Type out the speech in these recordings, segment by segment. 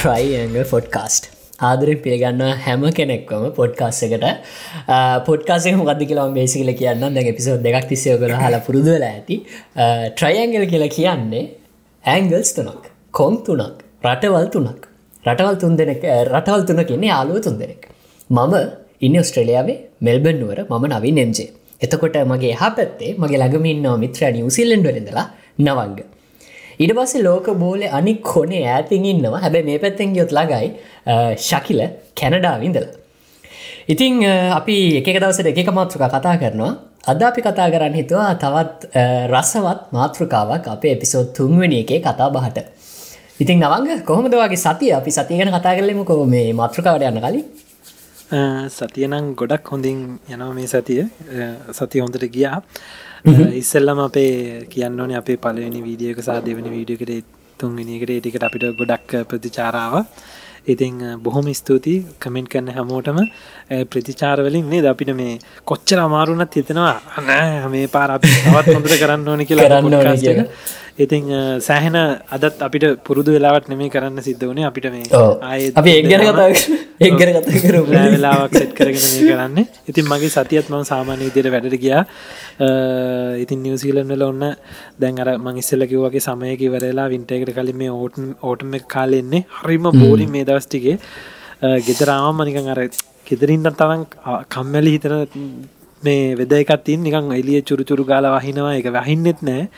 ට්‍රයිඇග ෆොඩ්කාස්ට් ආදරෙන් පිළිගන්න හැම කෙනෙක්වම පොඩ්කාස් එකට. පොඩ්කාසේ මොකද කියලා බේසිකල කියන්න දැ පිසෝ දෙකක් තිස්සය කර හල පුරුදුවල ඇති. ට්‍රයිඇංගල් කියලා කියන්නේ ඇංගල්ස් තුනක්. කොම් තුනක්. රටවල් තුනක්. රටවල් තුන් දෙනෙක් රටවල් තුන කියන්නේ යාලුව තුන් දෙනෙක්. මම ඉන්න ඔස්ට්‍රලියාවේ මෙල්බන් නුවර. මම නවී නෙම්ජේ එතකොට මගේ හා පැත්තේ මගේ ළඟමින්නවා මිත්‍ර නිවසිල්ලෙන්ඩරඳලා නවංග. ඉට පස්සේ ලෝක බෝල අනි කොනේ ඇතින් ඉන්නවා. හැබැ මේ පැත්තෙන් ගයොත් ලගයි ශකිල කැනඩාවිඳල. ඉතිං අපි එක දවසට එක මාතෘක කතා කරනවා. අද අපි කතා කරන්න හිතුවා තවත් රසවත් මාතෘකාවක් අපේ එපිසෝත් තුන්වනි එකේ කතා බහට. ඉතින් නවංග කොහොමද වගේ සතිය? අපි සතියගෙන කතා කරලෙම. කො මේ මාතෘකාවට යන්න කලින්? සතියනම් ගොඩක් හොඳින් යනව මේ සතිය. සති හොඳට ගියා. ඉස්සල්ලම අපේ කියන්න ඕනේ අපේ පලවෙනි වීඩියක සා දෙවනි වීඩියකට තුන්ගනිකට ඒටිකට අපිට ගොඩක් ප්‍රතිචාරාව. ඉතිං බොහොම ස්තුතියි කමෙන්ට් කරන්න හැමෝටම. ප්‍රතිචාරවලින් නේ අපිට මේ කොච්චර අමාරුනත් හිතෙනවා අනෑ මේ පාර අපි තවත් හොඳට කරන්න ඕනි කියලා කරන්න ඉතිං සෑහෙන අදත් අපිට පුරුදු වෙලාවට නෙමේ කරන්න සිද්ධ වනේ අපිට මේ අපි කතා කර වෙලාවක් සෙට් කරගෙන මේ කරන්න. ඉතින් මගේ සතියත් මම සාමාන්‍ය විදියට වැඩට ගියා. ඉතින් නිවසිීලන් වල ඔන්න දැන් අර මංස්සල්ල කිව්වගේ සමයක වරලා වින්ටයකට කලින් මේ ඕටන් ඕටම කාලෙන්නේ හරිම බෝලි මේ දවස්ටිගේ ගෙදරාම මනිකං අර ගෙදරින්ට තරන් කම්මැලි හිතන මේ වෙද එකත්තින් නිකං එලිය චුරුචුරු ගාල වහිනවා. එක වහින්නෙත් නෑ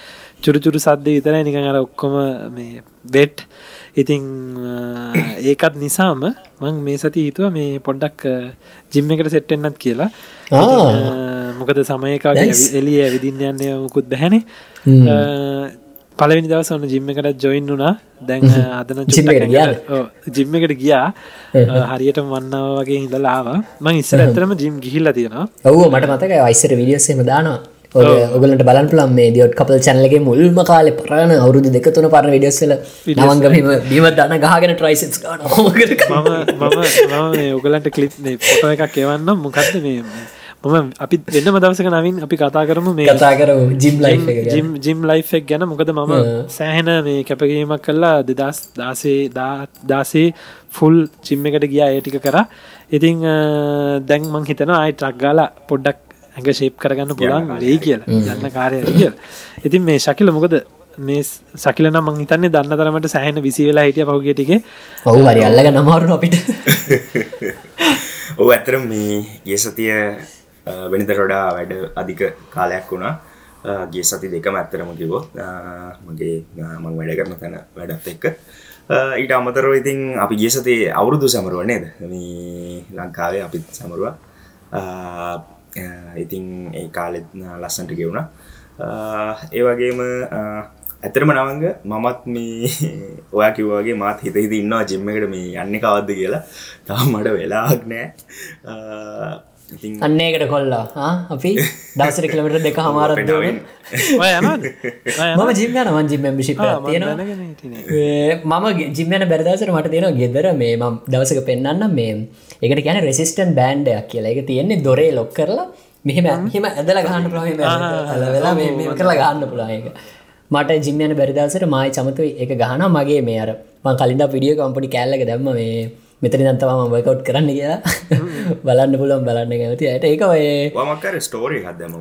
චුරුචුරු සද්ද විතර නිකං අර ඔක්කොම මේ බෙට් ඉතිං ඒකත් නිසාම මං මේ සති හිතුව මේ පොඩ්ඩක් ජිම්ම එකට සෙට්ටෙන්න්නත් කියලා. මොකද සමයකාගේ එලිය ඇවිදින්න යන්නේ මුකුත් බැහැනේ. පලවෙනි දවස ඔන්න ජිම්ම එකට ජොයින් වුනා දැන් අදන ජිම්ම එකට ගියා හරියට වන්නාව වගේ හිදලාව මං ඉස්සර ඇතරම ජිම් ගිහිල්ල තියෙනවා. ඔවු මට මතක අයිසර විඩියස්සේම දානවා ඔගලට බලන් පුලම් මේ දියොට් කපල් චැනලගේ මුල්ම කාල පරණ අවුරුදු දෙක තුන පරණ විඩියස්සල නවංගම බීම දන්න ගහගෙන ට්‍රයිසස් මම ඔගලන්ට කලිප් පොට එකක් එවන්න මොකක්ද මේ? මම අපි වෙන්නම දවසක නවින් අපි කතා කරමු මේ කතා කර ජිම් ලයි ජිම් ජිම් ලයිෆෙක් ගැන. මොකද මම සෑහෙන මේ කැපගීමක් කල්ලා දෙදස් දාසේ දාසේ ෆුල් චිම්ම එකට ගියා. ඒටික කර. ඉතිං දැන් මං හිතන අයි ට්‍රක් ගාලා පොඩ්ඩක් ඇඟ ශේප් කරගන්න පුළන් වෙයි කියලා යන්න කාරය කිය ඉතින් මේ ශකිල මොකද? මේ සකිලන මං හිතන්නේ දන්න තරමට සෑහන විසි වෙලා හිටිය පහුගටික ඔහු හරි අල්ලග නමාරු අපිට. ඔහු ඇතරම් මේ ගේ සතිය වෙනිතරොඩා වැඩ අධික කාලයක් වුණා. ගේ සති දෙකම ඇත්තරම කිවොත් මගේ මං වැඩ කරන තැන වැඩත් එක්ක. ඊට අමතරව ඉතින් අපි ගේ සතේ අවුරුදු සමරුව නේද? ලංකාවේ අපිත් සමරුව ඉතින් ඒ කාලෙත් ලස්සන්ට ගෙවුණ. Uh, ඒ වගේම uh, ඇතරම නවංග මමත් මේ ඔයා කිව්වාගේ මාත් හිත හිත ඉන්නවා ජිම්ම එකට මේ යන්න කවද්ද කියලා. තාම මට වෙලාක් නෑ. Uh, අන්නේකට කොල්ලා. අපි දවසර කිලමට දෙක හමාරත් මම ජිම්ය නවන් ජිම් මෙම්බිශි තියෙන මම ජිම්යන බැරදසර මට තියෙන ගෙදර මේ ම දවසක පෙන්න්න මේ එකට කියන රෙසිස්ටන් බෑන්්ඩයක් කියලා. එක තියෙන්නේ දොරේ ලොක් කරලා මෙහෙම හිම. ඇදල ගහන්න පුළහ වෙලා මේ කරලා ගන්න පුළායක මට ජිම්යන බැරිදසර මයි චමතු එක ගහන මගේ මේ අර මං කලින්ද පිඩිය කම්පනි කෑල්ලක දැම්ම. මේ මෙතන දන්තවම වකවට් කරන්න කියලා. බලන්න පුලන් බලන්න ඇති ඇයට ඒක මකර ස්ටෝරි හදම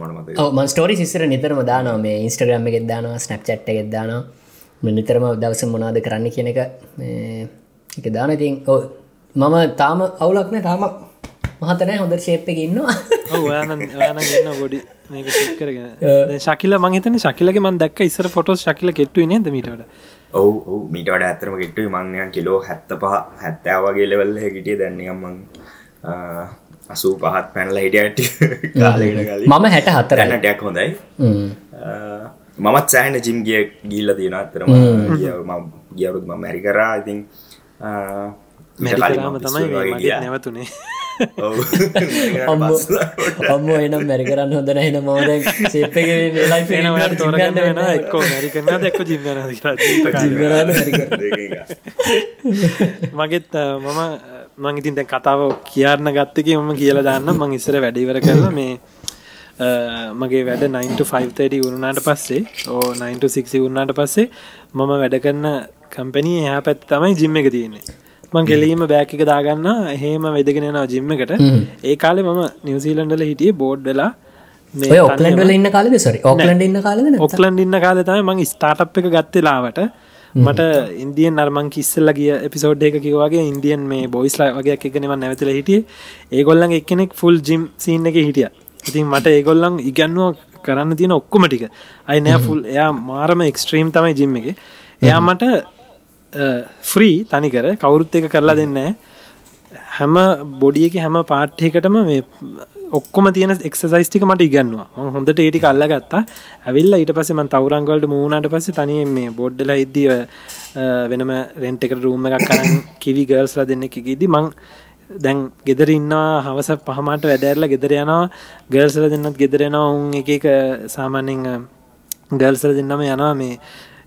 මන් ස්ටෝරි සිස්සර නිතරම දානවා. මේ ඉන්ස්ට්‍රග්‍රම් එකෙක් දානවා ස්නප් චට් එකෙක් දානවා නිතරම දවස මොනාද කරන්න කියන එක එක දාන ඉතින් ඕ මම තාම අවුලක්න තාම මහතනෑ හොඳ ශේප් එක ඉන්නවා. ගන්න ගොඩි කරගෙන. ශකිල මහිතන ශකිලගේ මන් දක් ඉස්සර ෆොටෝස් ශකිල කෙට්ටු නේද මීටට ඔවු මීටට ඇතරම ගෙට්ටු මංයන් කිලෝ හැත්ත පහ හැත්තෑවගේ ලෙවල්ල හිටිය. දැන්නගම්මන් අසූ පහත් පැනල හිටියට මම හැට හතරන්න ටැක් හොඳයි. මමත් සෑහන ජිම් ගිය ගිල්ල තියෙන අතරම ගියවරුත් ම මැරි කරා. ඉතින් මැරිකරාම තමයි නැවතුනේ අම්ම එනම් මැරි කරන්න හොඳ නැහෙන මෝද සේප ලයි තෝරගන්න වෙන එක්කෝ මැරිකරන එක්ක ජිම මගෙත් මම මං ඉතින් දැන් කතාව කියන්න ගත්තක මම කියලා දාන්න මං ඉස්සර වැඩිවර කරලා මේ මගේ වැඩ 9ට5 වුණනාට පස්සේ ඕ 9ට6 වුණනාට පස්සේ මම වැඩ කරන්න කම්පැනී එයා පැත් තමයි ජිම්ම එක තියන්නේ මං කෙලීම බෑක එක දාගන්න. එහෙම වෙදගෙන යනවා ජිම්ම එකට. ඒ කාලේ මම නිවසිීලන්ඩල හිටිය බෝඩ්ඩලා ඔය ඔක්ලන්ඩල ඉන්න කාලද? සරි ඔක්ලන්ඩ ඉන්න කාලද ඔක්ලන්ඩ ඉන්න කාල තම මං ස්ටාටප් එක ගත්තලාවට මට ඉන්දියන් අර්මං කිස්සල්ල ගිය එපිසෝඩ් එක කිවගේ ඉන්දියන් මේ බොයිස්ලා වගේ එකනෙව නැවතල හිටිය. ඒගොල්ලන් එක්කෙනෙක් ෆුල් ජිම් සිීන්න එක හිටිය. ඉතින් මට ඒගොල්ලන් ඉගන්නුව කරන්න තියෙන ඔක්කොම ටික. අයි නෑ ෆුල් එයා මාරම එක්ස්ට්‍රීම් තමයි ජිම් එක. එයා මට ෆ්‍රී තනිකර කවුරුත් එක කරලා දෙන්න හැම බොඩියක හැම පාට්ටයකටම මේ ඔක්කොම තියෙන එක්සයිස්ටික මට ඉගන්නවා. හොඳට ඒටි කල්ල ගත්තා ඇවිල්ල ඊට පසම තවරංගලට මූුණට පස තනිය මේ බොඩ්ඩල ඉද්දිව වෙනම රෙන්ට එක රූම එකක් කරන්න කිවි ගර්ස්ලා දෙන්න එකකිදි මං දැන් ගෙදර ඉන්නවා හවස පහමට වැඩෑරල ගෙදර යනවා. ගර්සල දෙන්නත් ගෙදරෙනවා උන් එක සාමාන්‍යෙන් ගල්සල දෙන්නම යනවා මේ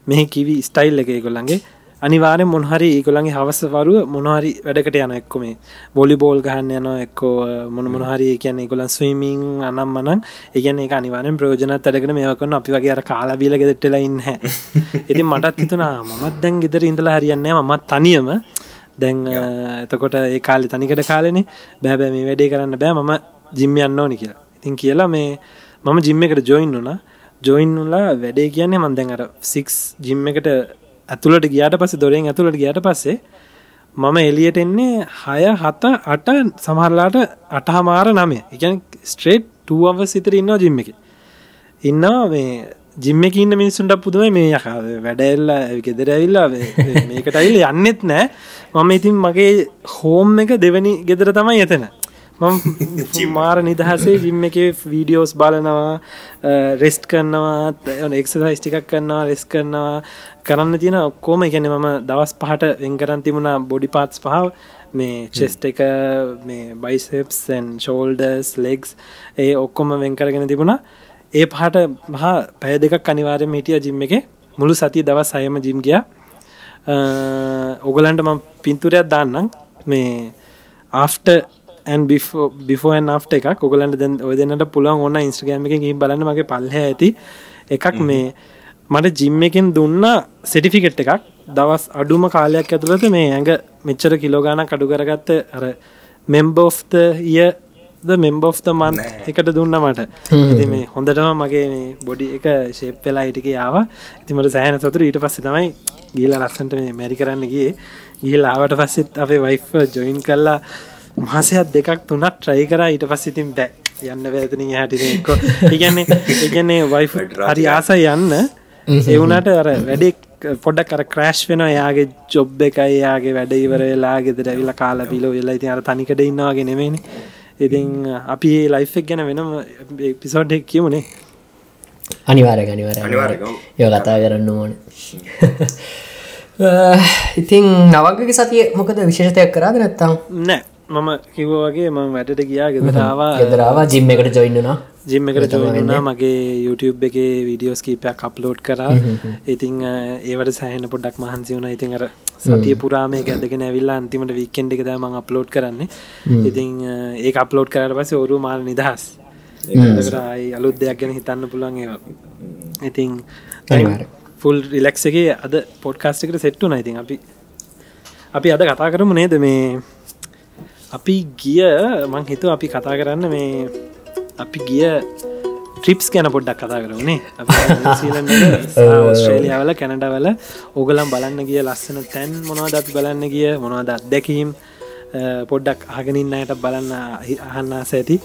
මෙහ කිවි ස්ටයිල් එක කොල්ලන්ගේ අනිවාරය මොහරි ඒකොළන්ගේ හවසවරුව මොනහරි වැඩකට යන එක්කො මේ බොලි බෝල් ගහන්න යන එක්කෝ මොන මොහරි කියන කොලන් ස්වීමිං අනම් මනන් ඒගන එක අනිවාරෙන් ප්‍රෝජනත් අඩගෙන මේකන්න අපි වගේ අර කාලාබීල ගෙදෙට්ටල ඉන්න ඉතින් මටත් හිතුනා මත් දැන් ගෙදර ඉඳලා හරියන්නේ මත් තනියම. දැන් එතකොට ඒ කාලි තනිකට කාලෙන. බෑබෑ මේ වැඩේ කරන්න බෑ. මම ජිම්ම යන්න ඕනි කියලා. ඉතින් කියලා මේ මම ජිම්ම එකට ජොයින් වුනා ජොයින්ලා වැඩේ කියන්නේ මන්දැන් අර සික්ස් ජිම්ම එකට ඇතුළට ගියාට පස්සේ දොරෙන් ඇතුළට ගියට පස්සේ මම එලියට එන්නේ හය හත අට සමහරලාට අටහමාර නමය. එකන ස්ට්‍රේට් ටුව සිතර ඉන්නවා ජිම්ම එක. ඉන්නවා මේ ජිම්ම එක ඉන්න මිනිස්සුන්ට පුදුම මේ යක. වැඩැල්ල ගෙදර ඇවිල්ලා මේකට අයිල් යන්නෙත් නෑ. මම ඉතින් මගේ හෝම් එක දෙවැනි ගෙදර තමයි එතන. මාර නිදහසේ ජිම්ම එක වීඩියෝස් බලනවා රෙස්ට් කරනවා එක්සසයිස් ටිකක් කරනවා රෙස් කරනවා. කරන්න තියෙන ඔක්කෝම එකැන මම දවස් පහට වෙන්කරන් තිබුණා බොඩි පාත්ස් පහව මේ චෙස්ට එක මේ බයිසෙප්සන් ෂෝල්ඩස් ලෙක්ස් ඒ ඔක්කොම වෙන්කරගෙන තිබුණා. ඒ පහට මහා පැය දෙකක් අනිවාරයම හිටිය ජිම්ම එක. මුළු සති දවස් සයම ජිම් ගිය. ඔගලන්ට ම පින්තුරයක් දාන්නම්. මේ ආෆ්ට බිෆෝන් ආ් එකක් ඔගලන්ට දැන් ඔය දෙන්නට පුළුවන් ඔන්න ඉස්ට්‍රගෑම එක බලන්න මගේ පල්හ ඇති එකක් මේ මට ජිම්ම එකෙන් දුන්න සෙටිෆිකට් එකක්. දවස් අඩුම කාලයක් ඇතුළත මේ ඇඟ මෙච්චර කිලෝගානක් අඩු කරගත්ත අර මෙම්බෝ්ත ය මෙම්බෝ්ත මන් එකට දුන්න මට. ඉති මේ හොඳටම මගේ මේ බොඩි එක ශේප් වෙලා හිටික යාව ඉතිමට සෑන සතුර ඊට පස්ස තමයි ගීල ලස්සන්ට මේ මැරි කරන්න ගිය. ගිල් ආවට පස්සෙත් අපේ වයිෆ ජොයින් කල්ලා මාසයක් දෙකක් තුනක් ට්‍රයි කර. ඊට පස් ඉතින් බෑ. යන්න වැතනින් හැටික ඉගන්නේ ඉගන්නේ වයිෆ හරි ආස යන්න. එවුනට අර වැඩෙක් පොඩක් කර ක්‍රෑශ් වෙන යාගේ ජොබ් එකයි යාගේ වැඩ ඉවර වෙලා ගෙදර ඇවිල කාලා පිලෝ වෙලා ඉතින් අර තනිකට ඉන්නවාගේ නෙමෙන ඉතින් අපි ඒ ලයිෆ් ගැන වෙනම පිසෝඩ්ඩෙක් කියමුණේ අනිවාර අනිවාර යෝ කතා කරන්න ඕන. ඉතින් නවගක සතිය මොකද විශේෂතයක් කරාද නැත්තම්? නෑ මම කිව්වගේ ම වැඩට ගියා ගෙදරවා ගෙදරවා ජිම්ම එකට ජොයින්නවා ජිම්ම එකට ජොයින්නා මගේ YouTube එක වීඩියෝස් කීපයක් අප්ලෝඩ් කරා. ඉතින් ඒවට සෑහන පොඩක් මහන්සි වුණ. ඉතින් අර සතිය පුරාම ඇදගෙන ඇවිල්ලා අන්තිමට විකෙන්ඩ් එක දම අප්ලෝඩ් කරන්නේ. ඉතින් ඒ අප්ලෝඩ් කරට පස ඔරු මාල් නිදහස්. ඒයි අලුත් දෙයක් ගැන හිතන්න පුළන් ඒවා. ඉතින් ෆුල් රිලෙක්ස එක අද පොඩ්කාස්ට එකට සෙට්ටු නයිතින් අපි අපි අද කතා කරමු නේද මේ අපි ගිය මං හිතු අපි කතා කරන්න මේ අපි ගිය ට්‍රිප්ස් ගැන පොඩ්ඩක් කතා කරනේ ස්ට්‍රේලියාවල කැනඩවල ඕගලම් බලන්න ගිය ලස්සන තැන් මොනවද අපි බලන්න ගිය මොනවද අත්දැකීම් පොඩ්ඩක් අහගෙනින් අයට බලන්න අහන්නාස ඇති.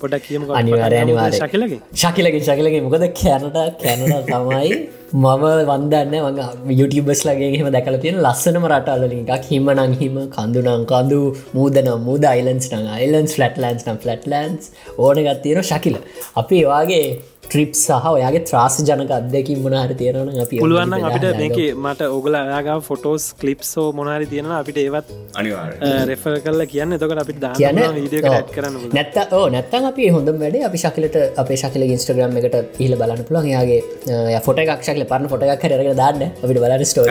පොඩක් කියම අනිවාර අනිවාර ශකිලගේ? ශකිලගේ ශකිලගේ. මොකද කැනට කැනට තමයි මම වන්දන්න. මඟ යුටියබස් ලගේ හෙම දැකල තියෙන ලස්සනම රටල්ලින් එකක්. හිම නංහිම කඳුනං කඳු මූදන මුද අයිලන්ස් නං අයිලන්ස් ෆලට්ලන්ස් නම් ෆලට්ලන්ස් ඕන ගත්තියෙන ශකිල. අපි ඒවාගේ ට්‍රිප් සහ ඔයාගේ ත්‍රාස් ජනක අදැකින් මොනහර තියෙනවන අපි පුළුවන්න අපිට මේක මට ඔගල යාග ෆොටෝස් කලිප්සෝ මොනහරි තියෙන අපිට ඒවත් රෙෆර කල්ල කියන්න. තකට අපිට දාන්න වීඩියෝ කරන්න නැත්ත ඕ නැත්තන් අපි හොඳ වැඩ අපි ශකිලට අප ශකිල ඉස්ට්‍රග්‍රම් එකට ඉහල බලන්න පුළන් යාගේ ෆොට එකක්ෂල පරන ෆොට එකක් කරගෙන දාන්න. අපිට බලන්න ස්ටෝ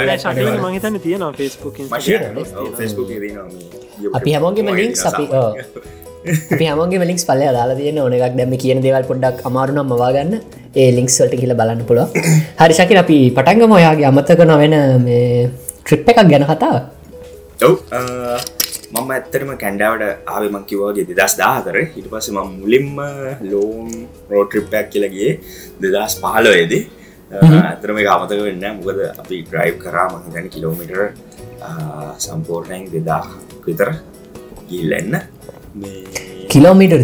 මහිතන්න තියෙනවා ෆෙස්බුක් අපි හැමෝගේම ලින්ක් අපි හමගේ මලින්ක් පල්ල දාලා තියෙන ඕන එකක්. දැම කියන දේවල් පොඩ්ඩක් අමාරුනම් මවාගන්න ඒ ලින්ක්ස්වලට කියල බලන්න පුළුව හරිශකි අපි පටන්ගම ඔයාගේ අමත්තක නොවෙන මේ ට්‍රිප් එකක් ගැන කතාව ඔව් මම ඇත්තරම කැන්ඩාවට ආවමං කිවෝගේ දෙදස් දාහතර හිට පස ම මුලින්ම ලෝන් රෝට්‍රිප්පයක් කියලගේ දෙදස් පහලොයේදී ඇතරම අමතක වෙන්න මොකද අපි ඩ්‍රයිව් කරා මහිතැන කිලෝමිටර් සම්පූර්ණයෙන් දෙදා විතර ගිල්ලන්න කිලෝමිටර්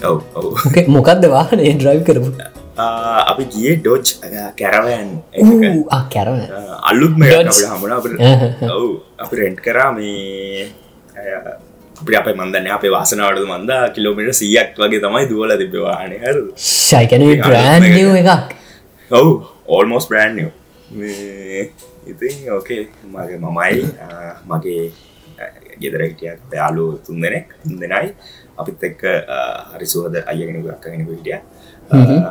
ඔව් මොකක්ද වාහනේ ඩ්‍රයිව් කරපු? අපි ගිය ඩෝච් කැරවෑන් කැරන අල්ලුත්ම. හමන ඔව් අපි රෙන්ට් කරා මේ අපි අප මන්දන්න අපේ වාසනාවටද මන්ද කිලෝමිට සියක් වගේ තමයි දුවල තිබවාන හර ශයිකන ප්‍රෑන්්ියව එකක්. ඔව් ඕල්මෝස් බ්‍රන්් ඉතින් ඕකේ මගේ මමයි මගේ ගෙදර හිටියක් පයාලු තුන් දෙනෙක් තුන් දෙනයි. අපිත් එක්ක හරි සුවද අයගෙනක අක්කගෙනක හිටිය.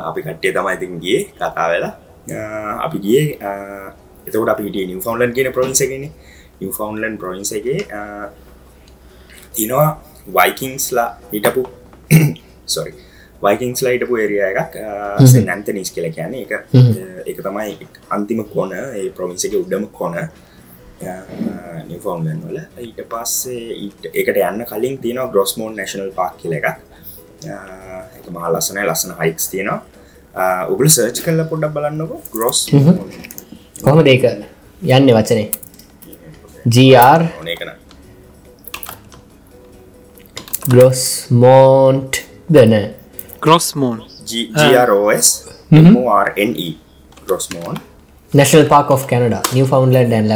අපි කට්ටේ තමයි ඉතින් ගිය කතා වෙලා. අපි ගිය එතකට අපි හිටිය නිව ෆවන්ලන් කියන ප්‍රොන්සගෙන නිව ෆවන්ලන් ප්‍රොන්ස එක තිනවා වයිකින්ස්ලා හිටපු සොරි වයිකින්ස්ලා හිටපු එරිය එකක් නැන්ත නිස් කියල කියන එක එක තමයි අන්තිම කොන. ඒ ප්‍රොමින්ස එක උඩම කොන නිෆෝර්ම්ලන් වල ඊට පස්සේ ඊට- ඒකට යන්න කලින් තියෙනවා ග්‍රොස්මෝන් නැශනල් පාක් කියල එකක්. එක මහා ලස්සනයි ලස්සන හයික්ස් තියෙනවා. උගල සර්ච් කල්ල පොඩ්ඩක් බලන්නක. ග්‍රොස් කොහොම දෙක යන්න වචනේ? ජර් ඕනකන ගලොස් මෝන්ට් දන ග්‍රොස් මෝන් GROS Gros Morne national park of Canada Newfoundland and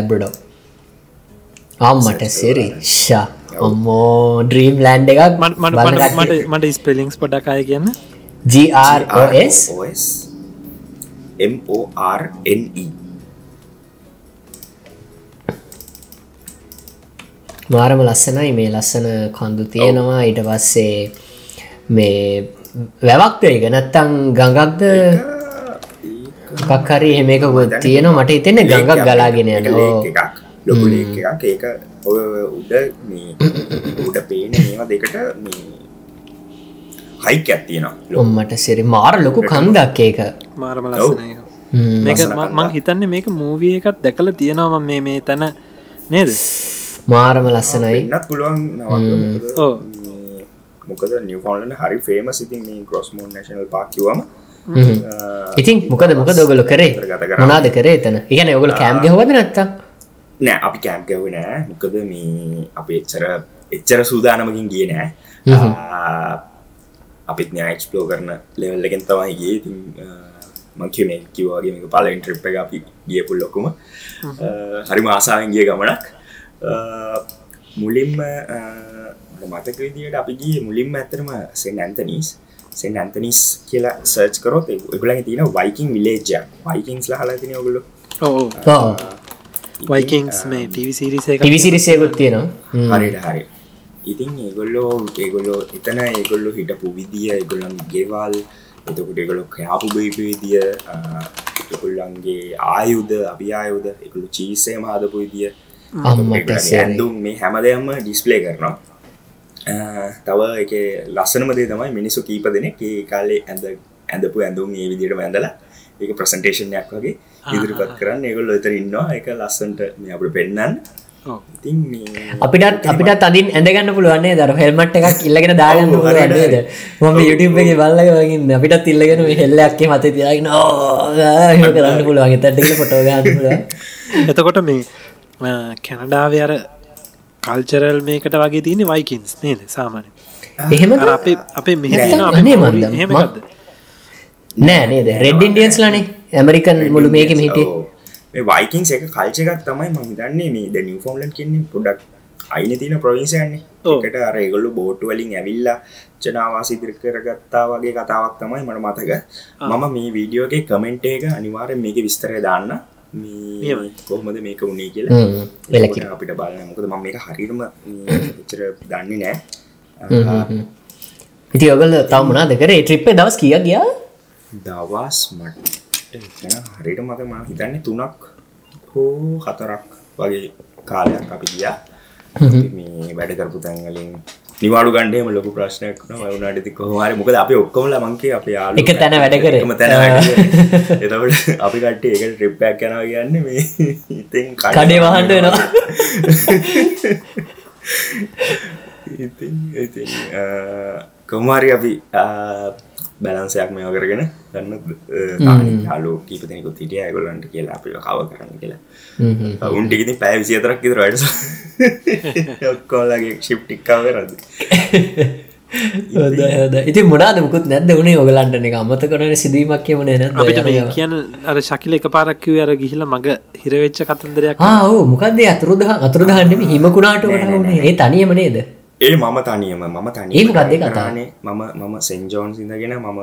අම්මට සිරි ශා ඔම්මෝ ඩ්‍රීම් ලෑන්් එකක් මට මට ස්පෙලිංස් පොඩකාය කියන්න. GROS OS MORNE මාරම ලස්සනයි. මේ ලස්සන කඳු තියෙනවා. ඊට පස්සේ මේ වැවක්ද එක නැත්තං ගඟක්ද? කක්හරි එහෙමක තියෙන මට හිතෙන ගඟක් ගලාගෙන යන එකක් ලොකු ලේක් එකක් ඒක ඔය උඩ මේ උඩ පේන ඒවා දෙකට මේ හයික ඇත්තියෙනවා ඔම්මට සිරි මාර ලොකු කන්දක් ඒක. මාරම ම- හිතන්නේ මේක මූවිය එකත් දැකල තියෙනවා මම මේ මේ තැන නේද? මාරම ලස්සනයි එන්නත් පුළුවන් මොකද නිවෆෝන්ලන හරි ෆේම සිතින් මේ ග්‍රොස්මෝන් නශනල් පාකිවම ඉතින් මොකද මොක දොගලු කරේ? ගත. මොනාද කරේ තන ඉගන ඔගල කෑම් ගහවද නැත්තම් නෑ අපි කෑම් කැව නෑ. මොකද මේ අප එච්චර එච්චර සූදානමකින් ගිය නෑ. අපිත් නෑ එක්ස්පලෝ කරන ලෙවල්ලගෙන් තමයි ගේ ඉතින් මංකිව මේ කිවවාගේ මේක පල ඉන්ට්‍රිප් එක අපි ගිය පුල්ලොකුම හරි මාසාාවෙන් ගිය ගමනක්. මුලින්ම මතක විදිට අපි ගිය මුලින්ම ඇතරම සෙන් ඇන්තනිස් සෙන් ඇන්තනිස් කියලා සර්ච් කරොත් එගුලගේ තියෙන වයිකින් විලේජ වයිකින්ස් හලතින ඔගුලු ඕ වයිකින්ස් මේ ටව සිරිස එක පිවිසිරිසයකුත් තියෙනවා. හරිට හරි ඉතින් ඒගොල්ලෝ ඒගොල්ලෝ එතන ඒගොල්ලො හිටපු විදිිය ඒගොල්ලන් ගෙවල් එතකොට ඒගොලො කයාපු බයිපු විදිිය එකොල්ලන්ගේ ආයුද අභියායුද එකළු චීසේ මහදපු විදිිය. ඇඳුම් මේ හැමදයම්ම ඩිස්පලේ කරනවා. තව එක ලස්සනමදේ තමයි මිනිස්සු කීප දෙනෙක් ඒ කාලේ ඇඳ ඇඳපු ඇඳුම් ඒ විදිට ඇඳලා ඒක ප්‍රසන්ටේෂන්යක් වගේ ඉදිරිපත් කරන්න. ඒගොල්ල එතර ඉන්නවා. එක ලස්සන්ට මේ අපට පෙන්න්නන්. ඉතින් මේ අපිටත් අපිට අදින් ඇඳගන්න පුළුවන්න්නේ දර හෙල්මට් එකක් ඉල්ලගෙන දාගන්න හරි. මම යුටම් එක බල්ලග වගින් අපිටත් ඉල්ලගෙන මේ හෙල්ලක්කේ මත තියාගෙන ඕ කරන්න පුළුවන්. තැටක පොටෝගන්න එතකොට මේ කැනඩාව අර කල්චරල් මේකට වගේ තියනෙ වයිකින්ස් නේද? සාමාන්‍ය එහෙම අපේ අපේ මෙහ නැත්තම් තියෙන අනේ අපේ මන්දා, හෙමකක්ද නෑ නේද? රෙඩ් ඉන්ඩියන්ස් ලනේ ඇමරිකන් මුළු මේක හිටිය. ඔව්. මේ වයිකින්ස් එක කල්ච එකක් තමයි ම හිතන්නේ මේ ද නිෆෝම්ලන් කියන්නේ පොඩක් අයින තින. එකට අර ඒගොල්ලු බෝට්ටු වලින් ඇවිල්ලා ජනාවාසි දිරි කරගත්තා වගේ කතාවක් තමයි මට මතක. මම මේ වීඩියෝගේ කමෙන්ට් එක අනිවාරය මේක විස්තරය දාන්න. මේ. කොහොමද මේක උනේ කියලා. අපිට බලන්න. මොකද මම මේක හරිරම එච්චර දන්නේ නෑ. ඉති ඔගල තව මනාද කරේ? ට්‍රිප්පේ දවස් කිය ගියා දවස් මට. හරිට මත ම හිතන්නේ තුනක් හෝ හතරක් වගේ කාලයක් අපි ගියා. මේ වැඩ කරපු තැන්වලින් නිවාඩු ගණ්ඩේම ලොකු ප්‍රශ්නයක් වුණට කොහමරි මොකද අප ඔක්කොමල මංකේ අප යාලු එක තැන වැඩ කර. තැන එතකට අපි කට්ට එක ට්‍රිප්පයක් යනවා කියන්න මේ ඉතින් කඩේ වහන්ඩ වෙනවා. කොමාරි අපි බැලන්සයක් මෙෝ කරගෙන ගන්න යාලු කීප දෙනෙකුත් හිටිය. ඇගොලන්ට කියලා අපි කව කරන්න කියලා. උන්ටිකිති පැෑ විසිතරක් ඉතර වැඩ ඔක්කෝලගේ ශිප්ටික්කාව රද ඉති මොනාද මුකුත් නැද වුණේ ඔගලන්ටන එක අමත කරන සිදීමක් කියමන නැ අපිට මේ කියන අර ශකිල එක පාරක්කිව අර ගිහිල මඟ හිරවෙච්ච කතන්දරයක්. ආෝ මොකක්දේ අතුරුදහ අතුරදහන්නම හිමකුණාට වුණේ ඒ තනියම නේද ඒ මම තනියම මම තනි ඒ කතාව? මම මම සෙන්ජෝන් සිදගෙන මම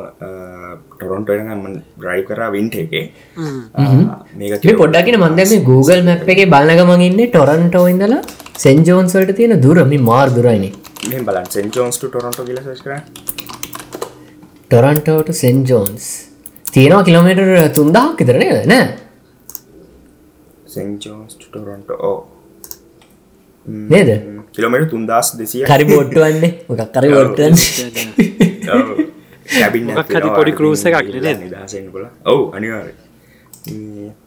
ටොරොන්ටෝම රයි කරා වින්ට එකේ. මේක පොඩ්ඩකින මන්දම Google මැප් එකේ බලගමගන්න ටොරන්ටෝ ඉඳලා සෙන්ජෝන්සල්ට තියෙන දුරමි මාර් දුරයිනේ. මේ බලන් සෙන්ජෝන්ස් ටොරොන්ටෝ කියල කර. ටොරන්ටෝට සෙන්ජෝන්ස් තියෙනවා කිලෝමීටර් තුන්දාක් ඉතරන නෑ? සෙන්ජෝන්ස් ටොරොන්ට ඕ නේද කිලෝමට තුන්දස් දෙසිය. කරි බොට්ටුවන්නේ මොකක් කරි මොකක් හරි පොඩි cruise එකක් කොල ඔවු අනිවාර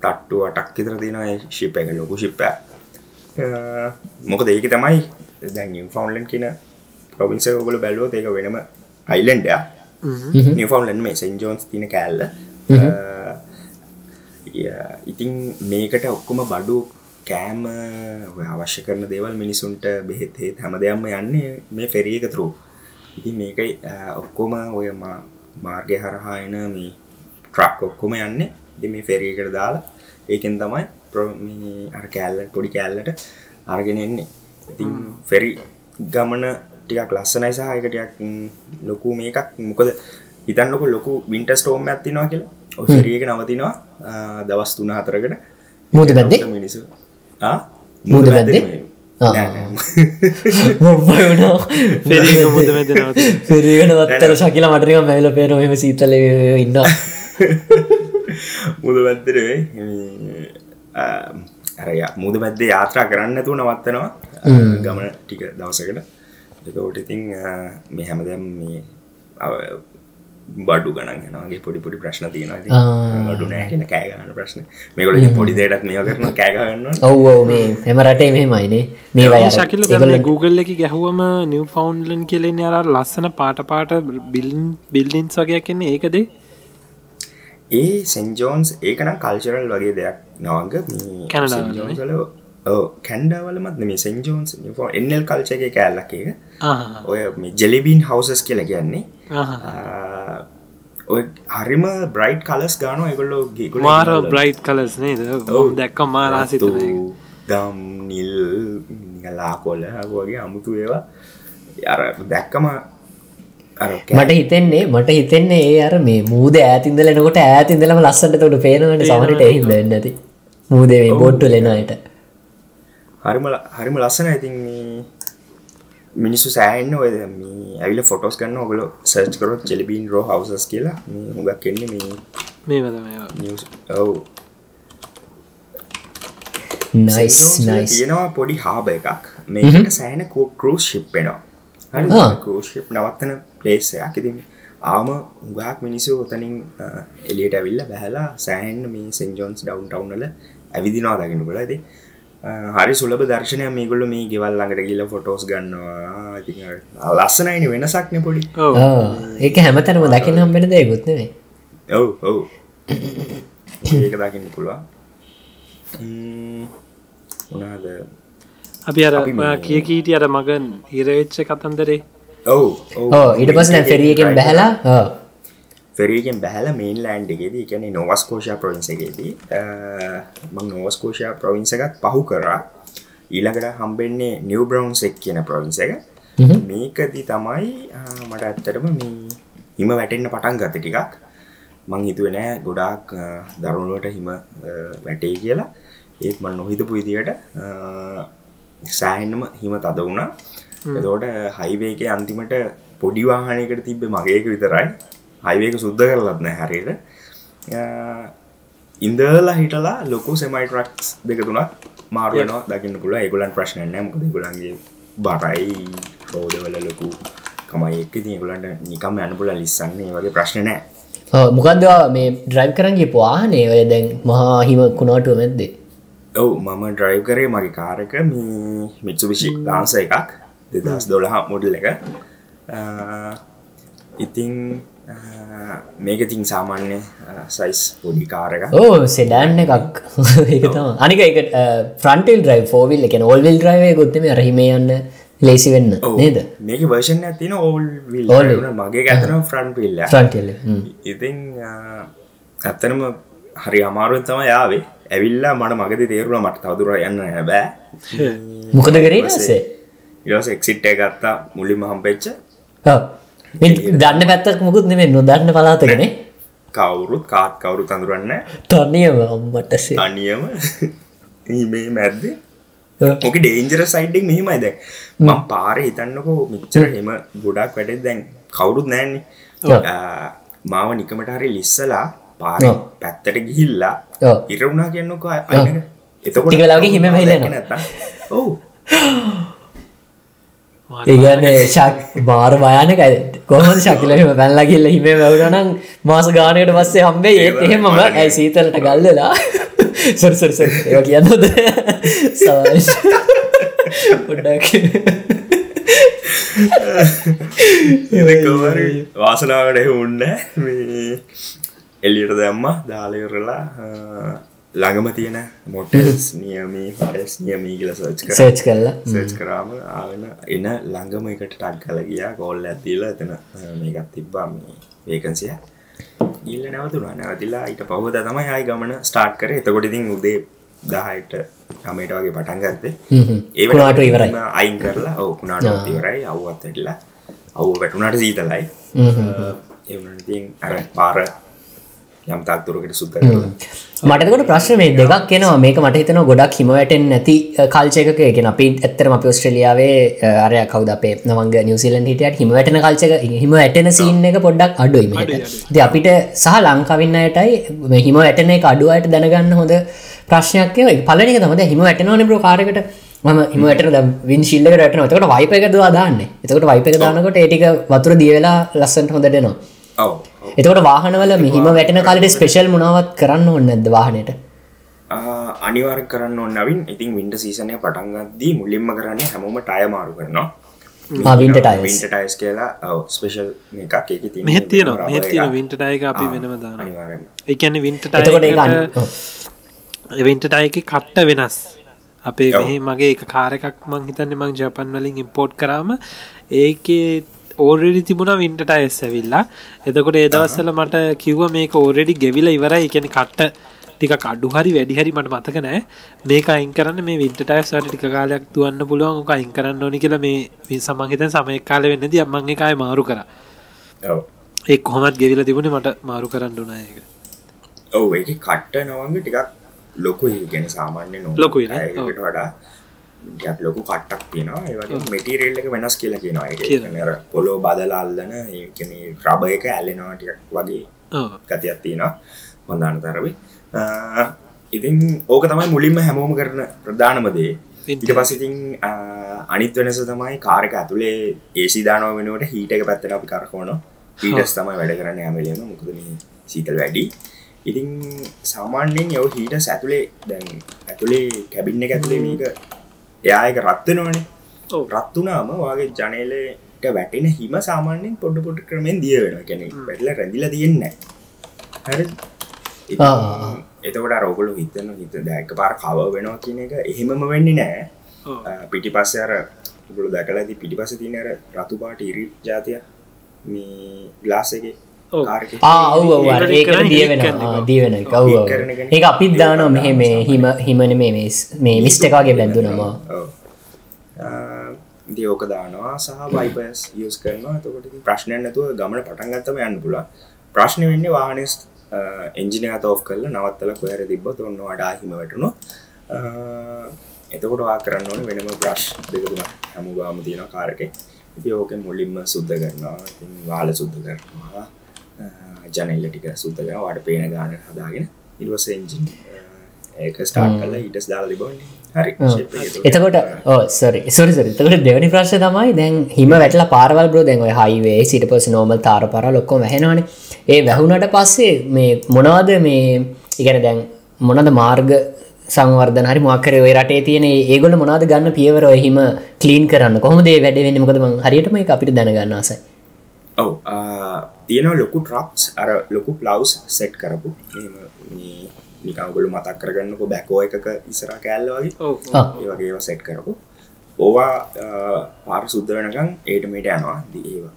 තට්ටු අටක් ඉතර තියෙන ශිප් එක ලොකු ශිප්ප මොක ඒක තමයි දැන් ෆවන්ලන් කියන ප්‍රවින්ස ඔබල බැලුව ඒක වෙනම අයිලන්ඩ නිෆවන්ලන් මේ සෙන්ජෝන්ස් තින කෑල්ල. ඉතින් මේකට ඔක්කොම බඩු කෑම අවශ්‍ය කරන දේවල් මිනිසුන්ට බෙහෙත්හෙත් හැම දෙයක්ම යන්නේ මේ ෆෙරියක තුරු ඉති මේකයි ඔක්කොම ඔය මාර්ගය හරහා එන මේ ට්‍රක් ඔක්කොම යන්න. ඉති මේ ෆෙරියකට දාලා ඒකෙන් තමයි ප්‍ර- මේ අර කෑල්ල පොඩි කෑල්ලට අරගෙන එන්නේ. ඉතින් ෆෙරි ගමන ටිකක් ලස්සනයි සහයකටයක් ලොකු මේකක්. මොකද හිතන්නක ලොකු වින්ට ස්ටෝම් ඇත්තිනවා කියලා. ඔසරියක නවතිනවා දවස් තුන හතරකට. මුහුද පැත්තේ? මිනිසු මුද මෙදනවත පෙරගෙන වත්තර ශකිල මටරික මැවිල පේන මෙම සීතල ඉන්න මුද පැත්තරේ අරය මුද පැද්දේ යාත්‍රා කරන්න තු නවත්තනවා ගමන ටික දවසකට එතෝට ඉතින් මේ හැමදම් මේ බඩු ගණන් ගේ පොඩි පොඩි ප්‍රශ්න තියෙන ඩු නෑ කියන කෑගන්න ප්‍රශ්න. මේකොල පොඩි දේටත් මේ කරන කෑගන්න ඔව් ඔව් මේ එම රටේ මෙහෙමයිනේ මේ වය ශකිල ගන්න Google එක ගැහුවම නිව ෆවන්ලන් කියලෙන අර ලස්සන පාට පාට බිල්න් බිල්ලින්ස් වගේයක් එන්නේ ඒකද? ඒ සෙන්ජෝන්ස් ඒකනම් කල්චරල් වගේ දෙයක් නවග? ඕ කැන්ඩාවලමත් මේ සෙන්ජෝන්ස් එන්නල් කල්චගේ කෑල්ලක් එක ඔය මේ ජෙලිබීන් හවසස් කියල කියන්නේ. ඔය හරිම බ්‍රයිට් කලස් ගාන එකොල්ලෝ ගේකුල මාර බ්‍රයිට් කලස් නේද? දැක්ක මාරාසිත දම් නිල් ලාකොල වගේ අමුතු ඒවා. අර දැක්කම මට හිතෙන්නේ මට හිතෙන්නේ ඒ අර මේ මූද ඇතින්දල එනකොට ඇතින්දලම ලස්සට තොට පේනවට සමට එහිද ඇති මූදේ මේ බොට්ටු ලෙනයට හරිම හරිම ලස්සන ඉතින් මේ මිනිස්සු සෑන්න ඔය මේ ඇවිල ෆොටෝස් ගන්න ඔගල සර්ච් කරොත් ජෙලිබීන් රෝ හවසස් කියලා මේ හුඟක් එන්නේ මේ මේ ඔව්. තියෙනවා පොඩි හාබ එකක්. මේකට සෑන කෘස් ශිප්පෙනවා ආ. කෘෂිප් නවත්තන පලේසයක් ඉතින් ආම උගක් මිනිස්සු ඔතනින් එලියට ඇවිල්ල බැහලා සෑන් මේ සෙන්ජෝන්ස් ඩවන් ටව්නල ඇවිදිනවා දගෙන ඇති හරි සුලබ දර්ශනය මේගොල්ල මේ ගෙවල් ළඟට ගිල ෆොටෝස් ගන්නවා. ලස්සනයිනි වෙනසක්න පොඩි. ඒක හැමතැනම දකින්න හම්බෙන දෙයකුත්නේ ඔව් ඔව්. ඒක දකින්න පුළුවන්. උනාද අපි අර කිය කීටිය අර මගන් හිරවෙච්ච කතන්දරේ. ඔව් ඕ ඊට පස ෆෙරියකෙන් බැහලා ෆෙරීගෙන් බැහල මේන් ලෑන්ඩ් එකේදී එකන නොවස්කෝෂා ප්‍රවින්සගේදී මං නොවස්කෝෂා ප්‍රවින්ස එකත් පහු කරා. ඊළඟට හම්බෙන්නේ නිව බ්‍රවන්ස් එක් කියන ප්‍රවින්ස එක. මේකදී තමයි මට ඇත්තටම මේ හිම වැටෙන්න්න පටන් ගත ටිකක්. මං හිතුව නෑ ගොඩාක් දරුණුවට හිම වැටේ කියලා. ඒත් මන් නොහිතපු විදියට සෑහෙන්ම හිම තද වුණා. එතෝට හයිවේක අන්තිමට පොඩිවාහනයකට තිබ්බ මගේක විතරයි හයිවේක සුද්ධ කරලත් නෑ හරියට. ඉන්දලා හිටලා ලොකු සෙමයි ට්‍රක්ස් දෙක තුනක් මාරුවනවා දකින්න පුළ ඒගුලන් ප්‍රශ්නය මොකද ගුලන්ගේ බරයි රෝඩවල ලොකු කමයි එක් තියකුලන්ට නිකම් ඇනපුල ලිස්සන්නේ. වගේ ප්‍රශ්න නෑ. මොකක්දවා මේ ඩ්‍රයිව් කරන්ගේ පවානේ ඔය දැන් මහා හිම කුණාටුව මැද්දේ. ඔව් මම ඩ්‍රයිව් කරේ මගේ කාරක මිත්සුවිශි ලාන්ස එකක් දෙදස් දොළහ මොඩල් එක. ඉතිං මේක තින් සාමාන්‍ය සයිස් පොඩි කාරක ඕ සෙඩෑන් එකක්. ඒතම අනික එක ෆ්‍රන්ටල් ්‍රයි ෆෝවිල් එක ඔල්විල් ්‍රයිව ගොත්තම රහිම යන්න ලේසි වෙන්න නේද? මේක වර්ෂන් ඇතින All මගේ ඇතන ෆ්‍රන්ටල් ඉතින් ඇත්තනම හරි අමාරුවෙන් තම යාවේ ඇවිල්ලා මට මගද තේරුණ මට තවදුර යන්න බෑ. මොකද කරේ සේ ඉස් එක්සිට්ට ගත්තා මුලින්ම හම්පෙච්ච දන්න පැත්තක් මුකුත් නෙමේ නොදන්න පලාතකනේ කවුරුත් කාත් කවුරු තඳුරන්න තර්නියම අම්මටසේ අනියම මේ මැද්ද? ඕක ඩේන්ජර සයිඩ්ඩක් මෙහිමයි දැ මං පාර හිතන්නකෝ මිච්චර හෙම. ගොඩක් වැඩෙත් දැන් කවුරුත් නෑන්නේ මාව නිකමට හරි ලිස්සලා පාර. පැත්තට ගිහිල්ලා. ඉරවුණා කියන්නක එතකොට වෙලාවකින් හිම වැහිලා යනවා. ඒගන්න ශක් බාර භයානකයි කොහොමද ශකිලම පැල්ලකිල්ල හිම වැවරනම් මාස ගානයට පස්සේ හම්බේ ඒත් එහෙමම. ඇයි සීතලට ගල්ලලා සොරසොරස ඒ කියන්නද පොඩ්ඩක්. වාසනාවට එහුන්න මේ එල්ලියට දැම්ම දාලයරලා ළඟම තියෙන මොටස් නියමී පරස් නියමී කියල සච් සර්ච් කරලා. සර්ච් කරාම ආවන එන ළඟම එකට ටක් කල ගියා කොල්ල ඇතිල එතන මේකත් තිබ්බා වේකන්සිය ඉල්ල නැවතුනා නැවතිලා ඊට පහුද තමයි හයි ගමන ස්ටාර්ට් කර. එතකොටිතින් උදේ දහයට කමට වගේ පටන් ගත්තේ. ඒ කුණාටු ඉවරයි. අයින් කරලා ඔව කුණාට ඉවරයි. අව්වත් ඇටලා අවු වැටුනාට සීතලයි. එවනතින් අර පාර යම් තාක්තුරකට සුත්ත මටකට ප්‍රශ්න මේ දෙකක් කෙනවා මේක මට හිතන ගොඩක් හිම වැටෙන් නැති කල්චයක කියෙන අපි ඇත්තරම අප ස්ට්‍රලියාවේ අරය කවද අපේ නවංග නිවසිලන් හිටියට හිම වැටන කල්චක හිම ඇටන සීන් එක පොඩ්ඩක් අඩුයි මට ද අපිට සහ ලංකවින්නයටයි හිම වැටන එක අඩුවයට දැනගන්න හොඳ ප්‍රශ්නයක් පලනක තමද හිම වැටනවන ප්‍රකාරකට ම හිම වැට වින් ශිල්ලක රටන තකට වයිප එක දවා දාන්න. එතකට වයිප එක දානකොට ඒටික වතුර දියවෙලා ලස්සට හොඳටනවා ඔව එතකොට වාහනවල මෙහිම වැටෙන කාලට ස්පෙෂල් මුණවත් කරන්න ඔන්න ඇද වාහනයට? අනිවාර කරන්න ඔන්නවින් ඉතින් වින්ට සීසනය පටන්ගත්දී මුලින්ම කරන්නේ හැමෝම ටය මාරු කරනවා. ටයිස් කියලා ඔව ස්පේෂල් එකක් ඒක තියන මෙහෙත් තියෙනවා. වින්ටටයක අපි වෙනම දාන අනිවාරෙන් එකන්න වින්ට එතකොට ඒක අනි- ඔව්. වින්ටටයක කට්ට වෙනස්. අපේ මෙහි මගේ එක කාරකක් මං හිතන්න මං ජපන් වලින් ඉම්පෝට් කරාම ඒකේ ඕරෙඩි තිබුණ වින්ටට ඇස් ඇවිල්ලා. එතකොට ඒදවස්සල මට කිව්ව මේක ඕරෙඩි ගෙවිල ඉවරයි. එකන කට්ට ටික කඩු හරි වැඩිහරි මට මතක නෑ. මේක අයින් කරන්න මේ වින්ටටයස් වට ටික කාලයක් දුවන්න පුළුවන්. ඕක අයින් කරන්න ඕනි කියලා මේ සමහිත සමය කාල වෙන්න ද අම්මගේ කාය මාරු කර. ඒ කොහොමත් ගෙවිල තිබුණ මට මාරු කරන්න උනායක ඔව කට්ට නවංග ටිකක් ලොකු ගැන සාමාන්‍ය නො ලොකුයි නේ? ඔව්. වඩා ටිකක් ලොකු කට්ටක් තියෙනවා. ඒවගේ මෙටිරෙල්ල එක වෙනස් කියලා කියනවා. කියනර පොලෝ බදලාල්ලන ඒකන රබ එක ඇල්ලෙනවා ටික වගේ ගතියක් තියෙනවා. හොඳාන තරවි ඉතින් ඕක තමයි මුලින්ම හැමෝම කරන ප්‍රධානමදේ ඉට පසිතින් අනිත් වෙනස තමයි කාරක ඇතුළේ ඒසිදානව වෙනුවට හීට එක පැත්තට අපි කරකෝන ඊටස් තමයි වැඩ කරන්න ඇමලීම මොකද සීතල් වැඩි. ඉතින් සාමාන්‍යෙන් යව හීට ඇතුළේ දැන් ඇතුළේ කැබින්න එක ඇතුළේ මේක එයායක රත්වනවනේ ඔව්. රත්තුනාම වගේ ජනලට වැටෙන හිම සාමාන්‍යෙන් පොඩ්ඩ පොඩ් ක්‍රමෙන් දිය වෙන කෙනෙ වැටල රැදිල තියෙන්න හරි. එතකොට රෝගලු හිතන හිත දැක පාර කව වෙනවා කියන එක එහෙමම වෙන්නේ නෑ පිටි පස්ස අර උගුළු දැකලති පිටි පස තියන අර රතු පාට ඉරි ජාතිය මේ ගලාසගේ ආව් ඒකට දිය වෙන. දිය වෙන කව්. ඒ අපිත් දානවා මෙහෙ මේ හිම හිමන මේ මේ- මේ මිස්ටකාගේ බැඳුනවා දියෝක දානවා සහ වයිපස් යස් කරනවා. තකොට ප්‍රශ්නය නැතුව ගමන පටන්ගත්තම යන්න පුලා ප්‍රශ්න වෙන්න වාහනස් එන්ජිනය තෝ් කරල නවත්තල කොයර තිබ්බ ඔන්න වඩා හිම වැටුණු එතකොට වා කරන්න ඕන වෙනම ප්‍රශ් දෙකතුන හැමු ගාම තියෙන කාරක ඉති ඕක මුලින්ම සුද්ධ කරනවා. ඉතින් වාල සුද්ධ කරනවා ජනල්ල ටික කර වාට පේන ගාන හදාගෙන ඉල්වස එන්ජින් ඒක ස්ටාර්ට් කල්ලා ඊටස් දාලා ඒක. එතකොට ඕ සරි තකට දෙවනි ප්‍රශ්ය තමයි දැන් හිම වැටලා පාරවල් බ්‍රෝ දැන් ඔය හයිවේ සිට පස නෝමල් තාර පර ලොක්කොම වැහෙනවානේ. ඒ වැැහුණට පස්සේ මේ මොනවද මේ ඉගැන දැන් මොනද මාර්ග සංවර්ධන? හරි මොකර ඔය රටේ තියෙන ඒගොල මොනාද ගන්න පියවර ඔය හිම කලීන් කරන්න? කොහොමද වැඩ වෙන්න? මොකද මං හරියටම අපිට දැනගන්න ආසයි ඔව් තියෙනවා ලොකු ට්‍රක්ස් අර ලොකු ප්ලවස් සෙට් කරපු. නිකංගොලු මතක් කරගන්නකො බැකෝ එකක ඉසර කෑල්ල වගේ. ඔව්. ආ. ඒ වගේ සෙට් කරපු. ඕවා පාර සුද්ද වෙනකං ඒටමට යනවා. ඒවා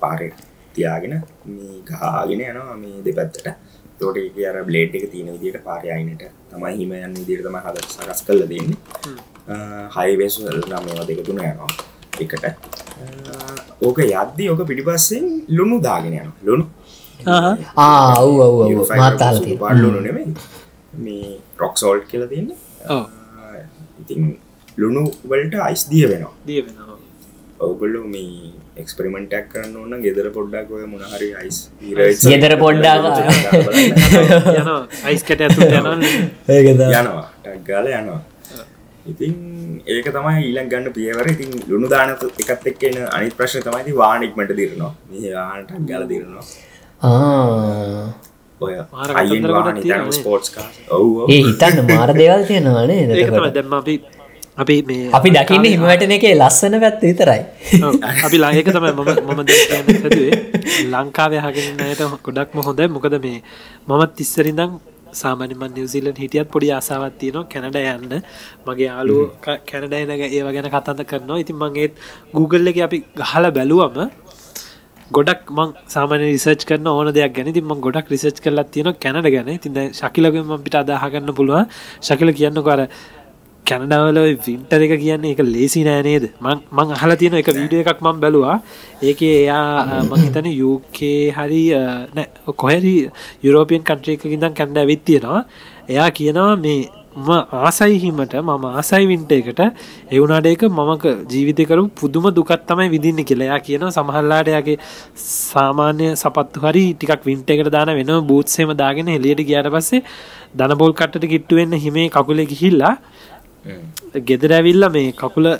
පාරය තියාගෙන මේ ගාගෙන යනවා මේ දෙපැත්තට. තෝට අර බ්ලේඩ් එක තියෙන විදිට පාරයයිනට තමයි හිම යන්න විදිර තම හද සකස් කල්ල දෙන්නේ. හයිවේස් නම් මේවා දෙක තුන යනවා එකට ඕක යද්දි ඕක පිටිපස්සෙන් ලුණු දාගෙන යන ලුණු. ආව් ඔව් මාතාල පාල්ලුණු නෙමේ මේ රොක්සෝල්ට් කියල තියන්න. ඔව්. ඉතින් ලුණු වලට අයිස් දිය වෙනවා. දිය වෙනවා ඔවුගොල්ලු මේ එක්ස්පරිමෙන්ටක් කරන්න ඕන්න ගෙදර පොඩ්ඩක් ඔය මොනහරි අයිස් ගෙදර පොඩ්ඩක් යනවා. අයිස්කට යනවා. යනවා. ගාල යනවා ඉතින් ඒක තමයි ඊලක් ගන්න පියවර. ඉතින් ලුණු දාන එකත් එක්කන අනි ප්‍රශ්න තමයිති වානික්මට දිරනවා. මේ වානටක් ගල දිරනවා. ආ. ඔය කතන්දර වාහන ඉතන තියෙනවා ස්පෝට්ස් කා ඔව් ඒ හිතන්න මාර දේවල් තියෙනවානේ ඒක එතකොට. තමයි. දැම්ම අපි අපි මේ අපි දකින්න හිමවැටන එකේ ලස්සන පැත්ත විතරයි. ඔව්. අපි ලායක තමයි මම මම දැන් ලංකාවේ හගෙන අයට ගොඩක්ම හොඳයි. මොකද මේ මමත් ඉස්සරින්දම් සාමාන්‍යම නිවසිීලන් හිටියත් පොඩි ආසාවත් තියනවා කැනඩ යන්න. මගේ යාලු කැනඩයිනක ඒව ගැන කතන්ද කරනවා. ඉතින් මගේත් Google එක අපි ගහල බැලුවම ගොඩක් මං සාමාන රිසර්ච් කරන ඕන දෙයක් ගැන. තිම ගොඩක් රිසර්ච් කරලා තියෙන කැනඩ ගැන. තිද ශකිලගම පිට අදාහගන්න පුළුවන්. ශකිල කියන්න කර කැනඩාවල වින්ටර එක කියන්නේ එක ලේසි නෑනේද මං අහල තියෙන එක වීඩිය එකක් මං බැලවා. ඒක එයා මහිතන යුකේ හරි කොහැරි යුරෝපියන් කන්ට්‍රේක ඉදම් කැන්ඩ ඇවිත් තියෙනවා. එයා කියනවා මේ ම ආසයිහිමට මම ආසයි වින්ට එකට එවුනාට එක මමක ජීවිතකරු පුදුම දුකත් තමයි විදින්න කියලයා කියන සමහල්ලාටයාගේ සාමාන්‍ය සපත්තු හරි ටිකක් වින්ට එකට දාන වෙන බූත්සේම දාගෙන එලියට ගියට පස්සේ දනබෝල් කට්ට කිට්ටුවෙන්න හිමේ කකුලෙ හිල්ලා ගෙදර ඇවිල්ල මේ කකුල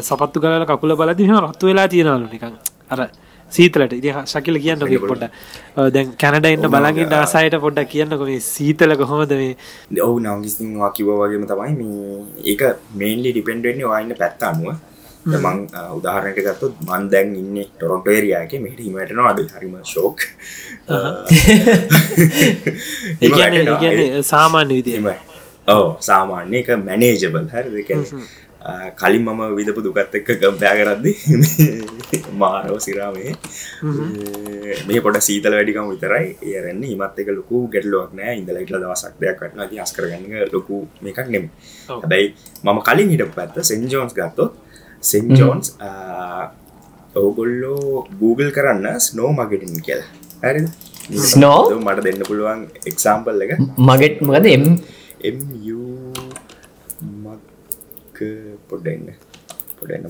සපත්තු කරල කකුල බලදි හම රත්තු වෙලා තියෙනලු නිකං අර සීතලට. ඉති ශකිල කියන්න පොඩ දැන් කැනඩ එන්න බලගින් ආසායට පොඩ්ඩක් කියන්නක මේ සීතල කොහොමද මේ? ඔවු නංගිස්වා කිව වගේම තමයි මේ ඒක මේන්ලි ඩිපෙන්ඩෙන්න්නේ වාන්න පැත්ත අනුව. මං උදාහරණයට ගත්තුත් මන් දැන් ඉන්න ටොරොන්ටෝේරයාක මෙට හිමටනවා අද හරිම ශෝක් සාමාන්‍ය විදිම ඕ සාමාන්‍ය එක මැනේජබල් හරි කලින් මම විදපු දුකත් එක්ක ගම්පෑ කරද්දි මාරව සිරාමේ මේ පොට සීතල වැඩිකම විතරයි. ඒරන්න හිමත් එක ලොකු ගැටලුවක් නෑ. ඉඳලයිටල දවසක් දෙයක් වටන හස් කරගන්න ලොකු මේකක් නෙම හැබැයි මම කලින් හිට පැත්ත සෙන්ජෝන්ස් ගත්තොත් සෙන්ජෝන්ස් ඔවගොල්ලෝ Google කරන්න ස්නෝ මගෙටින් කියලා. හරි Snow? මට දෙන්න පුළුවන් එක්සාම්පල් එක. මගෙට් මොකද? එම් MU පොඩ්ඩන්න පොඩන්න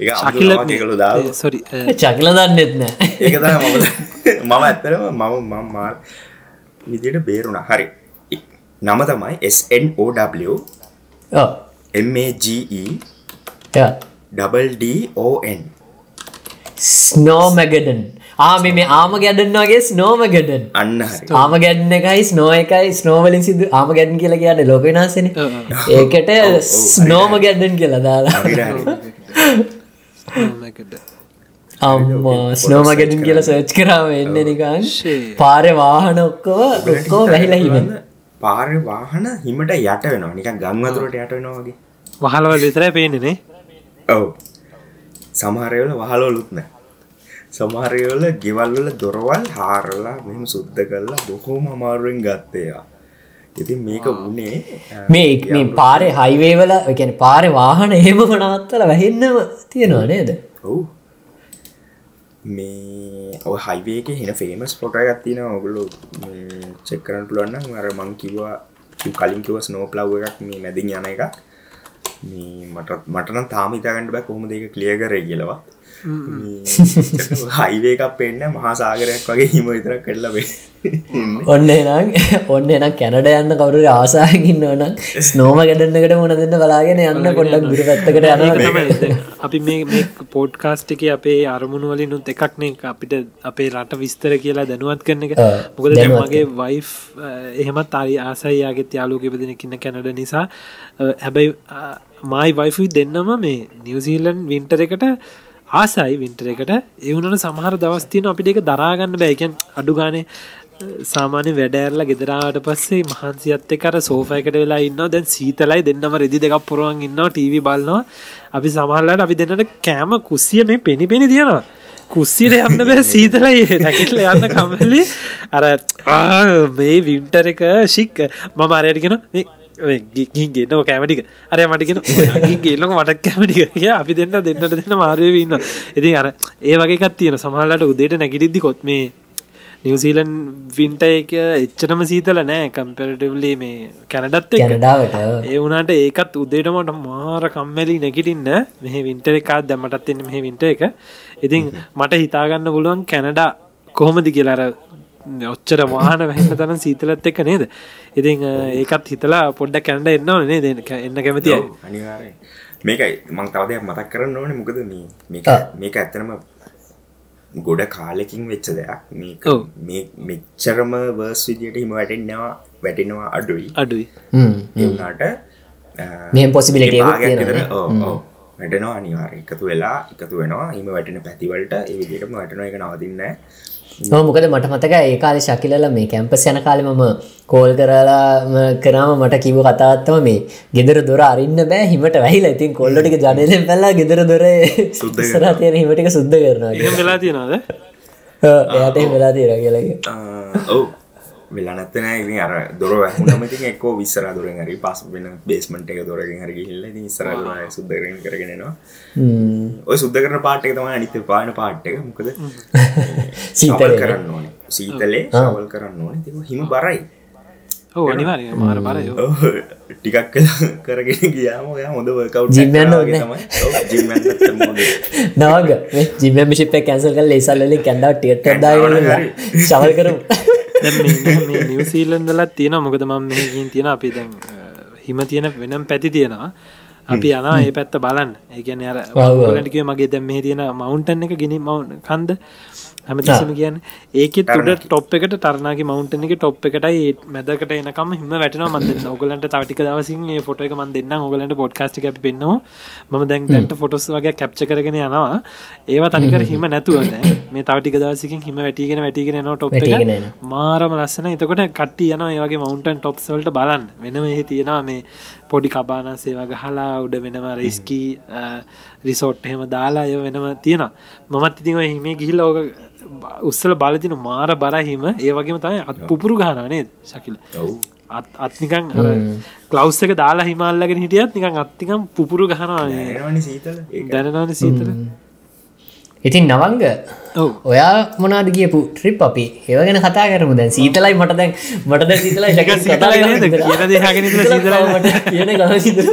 එක ශකිල කළු දා සොරි චකල දන්නෙත් නෑ. ඒක තම මම මම ඇත්තරම මම මම මාර් විදියට බේරුණ. හරි. නම තමයි SNOW ඔව්. MAGE යා. ඩන් ස්නෝ මැගඩන් ආ මේ මේ ආම ගැඩන් වගේ ස්නෝම ගැඩන්. අන්න ආම ගැඩන එකයි ස්නෝ එකයි ස්නෝවලින් සිදු ආම ගැඩන් කියලා කියන්න ලෝක වෙනස්සෙන ඒකට ස්නෝම ගැඩන් කියලා දාලා. අම්ම ස්නෝම ගැඩන් කියලා සර්ච් කරාව එන්න නිකන්. පාරය වාහන ඔක්කෝ ඔක්කෝ වැහිලා හිමෙන්. පාර වාහන හිමට යට වෙනවා. නිකන් ගංවතුරට යට වෙනවා වගේ. වහලවල් විතරයි පේනෙනේ ඔව්. සමහරයවල වහලෝලුත්න සමහරයවල ගෙවල්වල දොරවල් හාරලා මෙම සුද්ධ කරලා බොහෝම අමාරුවෙන් ගත්තයා. ඉතින් මේක වනේ මේ මේ පාරය හයිවේවල ගැන පාරය වාහන එහෙම වනත්තල වැහෙන්නම තියෙනවා නේද? ඔව්. මේ ඔ හයිවේක හෙන ෆේමස් පොට ගත්තින ඔගුලු චෙක්කරන් පුලන්න මර මං කිවා කලින් කිව ස්නෝ ප්ලව් එකක් මේ මැදින් යන එක මේ මට මටන තාම ඉතාගන්නට බෑ කොහොම දෙක කලිය කර කියලවා හයිවේකක් පෙන්න්න මහා සාගරයක් වගේ හිම විතරක් කරලබේ ඔන්න එනම් ඔන්න එනම් කැනඩ යන්න කවරු ආසාහකින්න නම් ස්නෝම ගැඩන්නකට මොන දෙන්න බලාගෙන යන්න පොඩ්ඩක් ගුර පැත්තකට යන අපි මේ පෝඩ්කාස්ට් එක අපේ අරමුණු වලින් නුත් එකක්නේ අපිට අපේ රට විස්තර කියලා දැනුවත් කරන එක. මොකද මගේ වයිෆ් එහෙමත් අරි ආසයියාගේ යාලුක දෙනෙකින්න කැනඩ නිසා. හැබැයි මයි වයිෆයි දෙන්නම මේ නිවසීලන් වින්ටර එකට ආසයි වින්ටර එකට. එවුනට සමහර දවස්තියන අපිට එක දරාගන්න බැයිකැන් අඩු ගානේ සාමාන්‍ය වැඩෑරලා ගෙදරාට පස්සේ මහන්සියත් කර සෝෆයකට වෙලා ඉන්න දැන් සීතලයි දෙන්නම රෙදි දෙකක් පුරුවන් ඉන්න ටීවි බලන්නවා අපි සමහල්ලට අපි දෙන්නට කෑම කුස්සිය මේ පෙනි පෙනි තියෙනවා කුස්සිට යන්න බෑ සීතලයි නැකිටල යන්න කමලි අර ආ, මේ වින්ටර එක ශික් මම අරයටගෙන ගින්ගේ කෑමටික අර මටිගෙන ගේලක මටක් කැමටික කිය අපි දෙන්න දෙන්නට දෙන්න මාරය ඉන්න ඉතින් අර ඒ වගේකත් තියෙන සමහලට උදේට නැගිටිද්දි කොත් මේ නිවසීලන් වින්ට එක එච්චටම සීතල නෑ කම්පරටවලි මේ කැනඩත් කැනඩාවට? ඒ වුණට ඒකත් උදේටමට මාර කම්මැලි නැගිටින්න මෙහ වින්ටර එකත් දැමටත් එන්න මෙහ වින්ට එක. ඉතින් මට හිතාගන්න පුළුවන් කැනඩා කොහොමදි කියලාර ඔච්චර වාහන වැහන්න තන සීතලත් එක නේද? ඉතින් ඒකත් හිතලා පොඩ්ඩ කැනඩ එන්නව නේ දෙ එන්න කැමතියි අනිවාරය මේකයි මං තවදයක් මතක් කරන්න ඕන. මොකද මේ මේක ඇත්තනම ගොඩ කාලෙකින් වෙච්ච දෙයක්. මේක. මේ මෙච්චරම වර්ස් විදියට හිම වැටෙන්නවා වැටෙනවා අඩුයි. අඩුයි. possibility එකකුත් තියෙනවා වැටනවා අනිවාර එකතු වෙලා එකතු වෙනවා. හිම වැටෙන පැතිවලට ඒ විදිටම වැටන එක නවතින්න නො මොකද මට මතක ඒ කාලෙ ශකිලල මේ කැම්පස් යන කාලෙ මම කෝල් කරලාම කරාම මට කිව කතාත්තම මේ ගෙදර දොර අරින්න බෑ හිමට වැහිලා. ඉතින් කොල්ලටික ජනලෙන් පැල්ලා ගෙදර දොර සුද්ද සර තියෙන හිමටික සුද්ද කරනවා වෙලා තියෙනවද? එයාට වෙලා තියෙන කියලගේ ඔව් වෙලා නැත්තන ඉතින් අර දොර වැහුනමති එක්කෝ විස්සර දුරෙන් හරි පස් වෙන බේස්මට එක දොරකින් හරි හිල්ල ඉස්සර දුර සුද්දරෙන් කරගෙනවා ඔය සුද්ද කරන පාට්ක තම අනිත පාන පාට්ක මොකද? සීතල. කරන්න ඕනේ. සීතලේ සවල් කරන්න ඕනේ. තික හිම බරයි. ඔව අනිවාරය මාර බරයෝ ඔව්, ටිකක් කරගෙන ගියාම ඔයා හොඳ වර්කව් Gym යන්න ඕනේ. නවග ජිමමිශිප කැන්සල් කල් ලේසල්ලින් කැන්ඩාව ටියට දාග ශවල් කරම නිවසීලන්දලත් තියෙන මොකද මම මෙකින් තියෙන අපි දැන් හිම තියෙන වෙනම් පැති තියෙනවා. අපි යනා ඒ පැත්ත බලන්න. ඒගැන අර ලටික මගේ දැම් මේ තියෙන මවුන්ටන් එක ගෙනි මවුන් කන්ද හැමතිසම කියන්න. ඒකෙත් තුඩ ටොප් එකට ටරනාගේ මවුන්ටන එක ටොප් එකටයි ඒ මැදකට එනකම හිම වැටන මන්ද ඔගලන්ට තටික දවසින් ඒ ෆොට එක මන් දෙන්න ඔගලන්ට පොඩ්කාස්ටි අපි පෙන්නවා ම දැන් දැන්ට ෆොටස් වගේ කැප්ච කරගෙන යනවා. ඒවා තනිකර හිම. නැතුවන මේ තවටික දවසිකින් හිම වැටිගෙන වැටිගෙන න ටොප්. මාරම ලස්සන. එතකොට කට්ටි යන ඒවගේ මවන්ටන් ටොප්සල්ට බලන්න. වෙනම එහි තියෙනවා මේ පොඩි කබාන සේවා ගහලා උඩ වෙනම රෙස්කී රිසෝට් එහෙම දාලා අය වෙනම තියෙන මමත් ඉතින් ඔය හිමේ ගිහිල්ල ඕක උස්සල බලතින මාර බරහිම ඒ වගේම තමයි අත් පුපුරු ගානනේ ශකිල? ඔව්. අත් අත්නිකං කලවස් එක දාලා හිමල්ලගෙන හිටියත් නිකං අත්තිකම් පුපුරු ගහනවා ඒනවනි සීතල. සීතල ඉතින් නවංග ඔයා මොනාද කියපු ට්‍රිප් අපි? ඒව ගැන කතා කරමු දැන්. සීතලයි මට දැන් මට දැන් සීතලයි ඒක සීතලයි නේද? කියන දේ අහගෙන ඉඳලා සීතලයි මට කියන ගම සීතල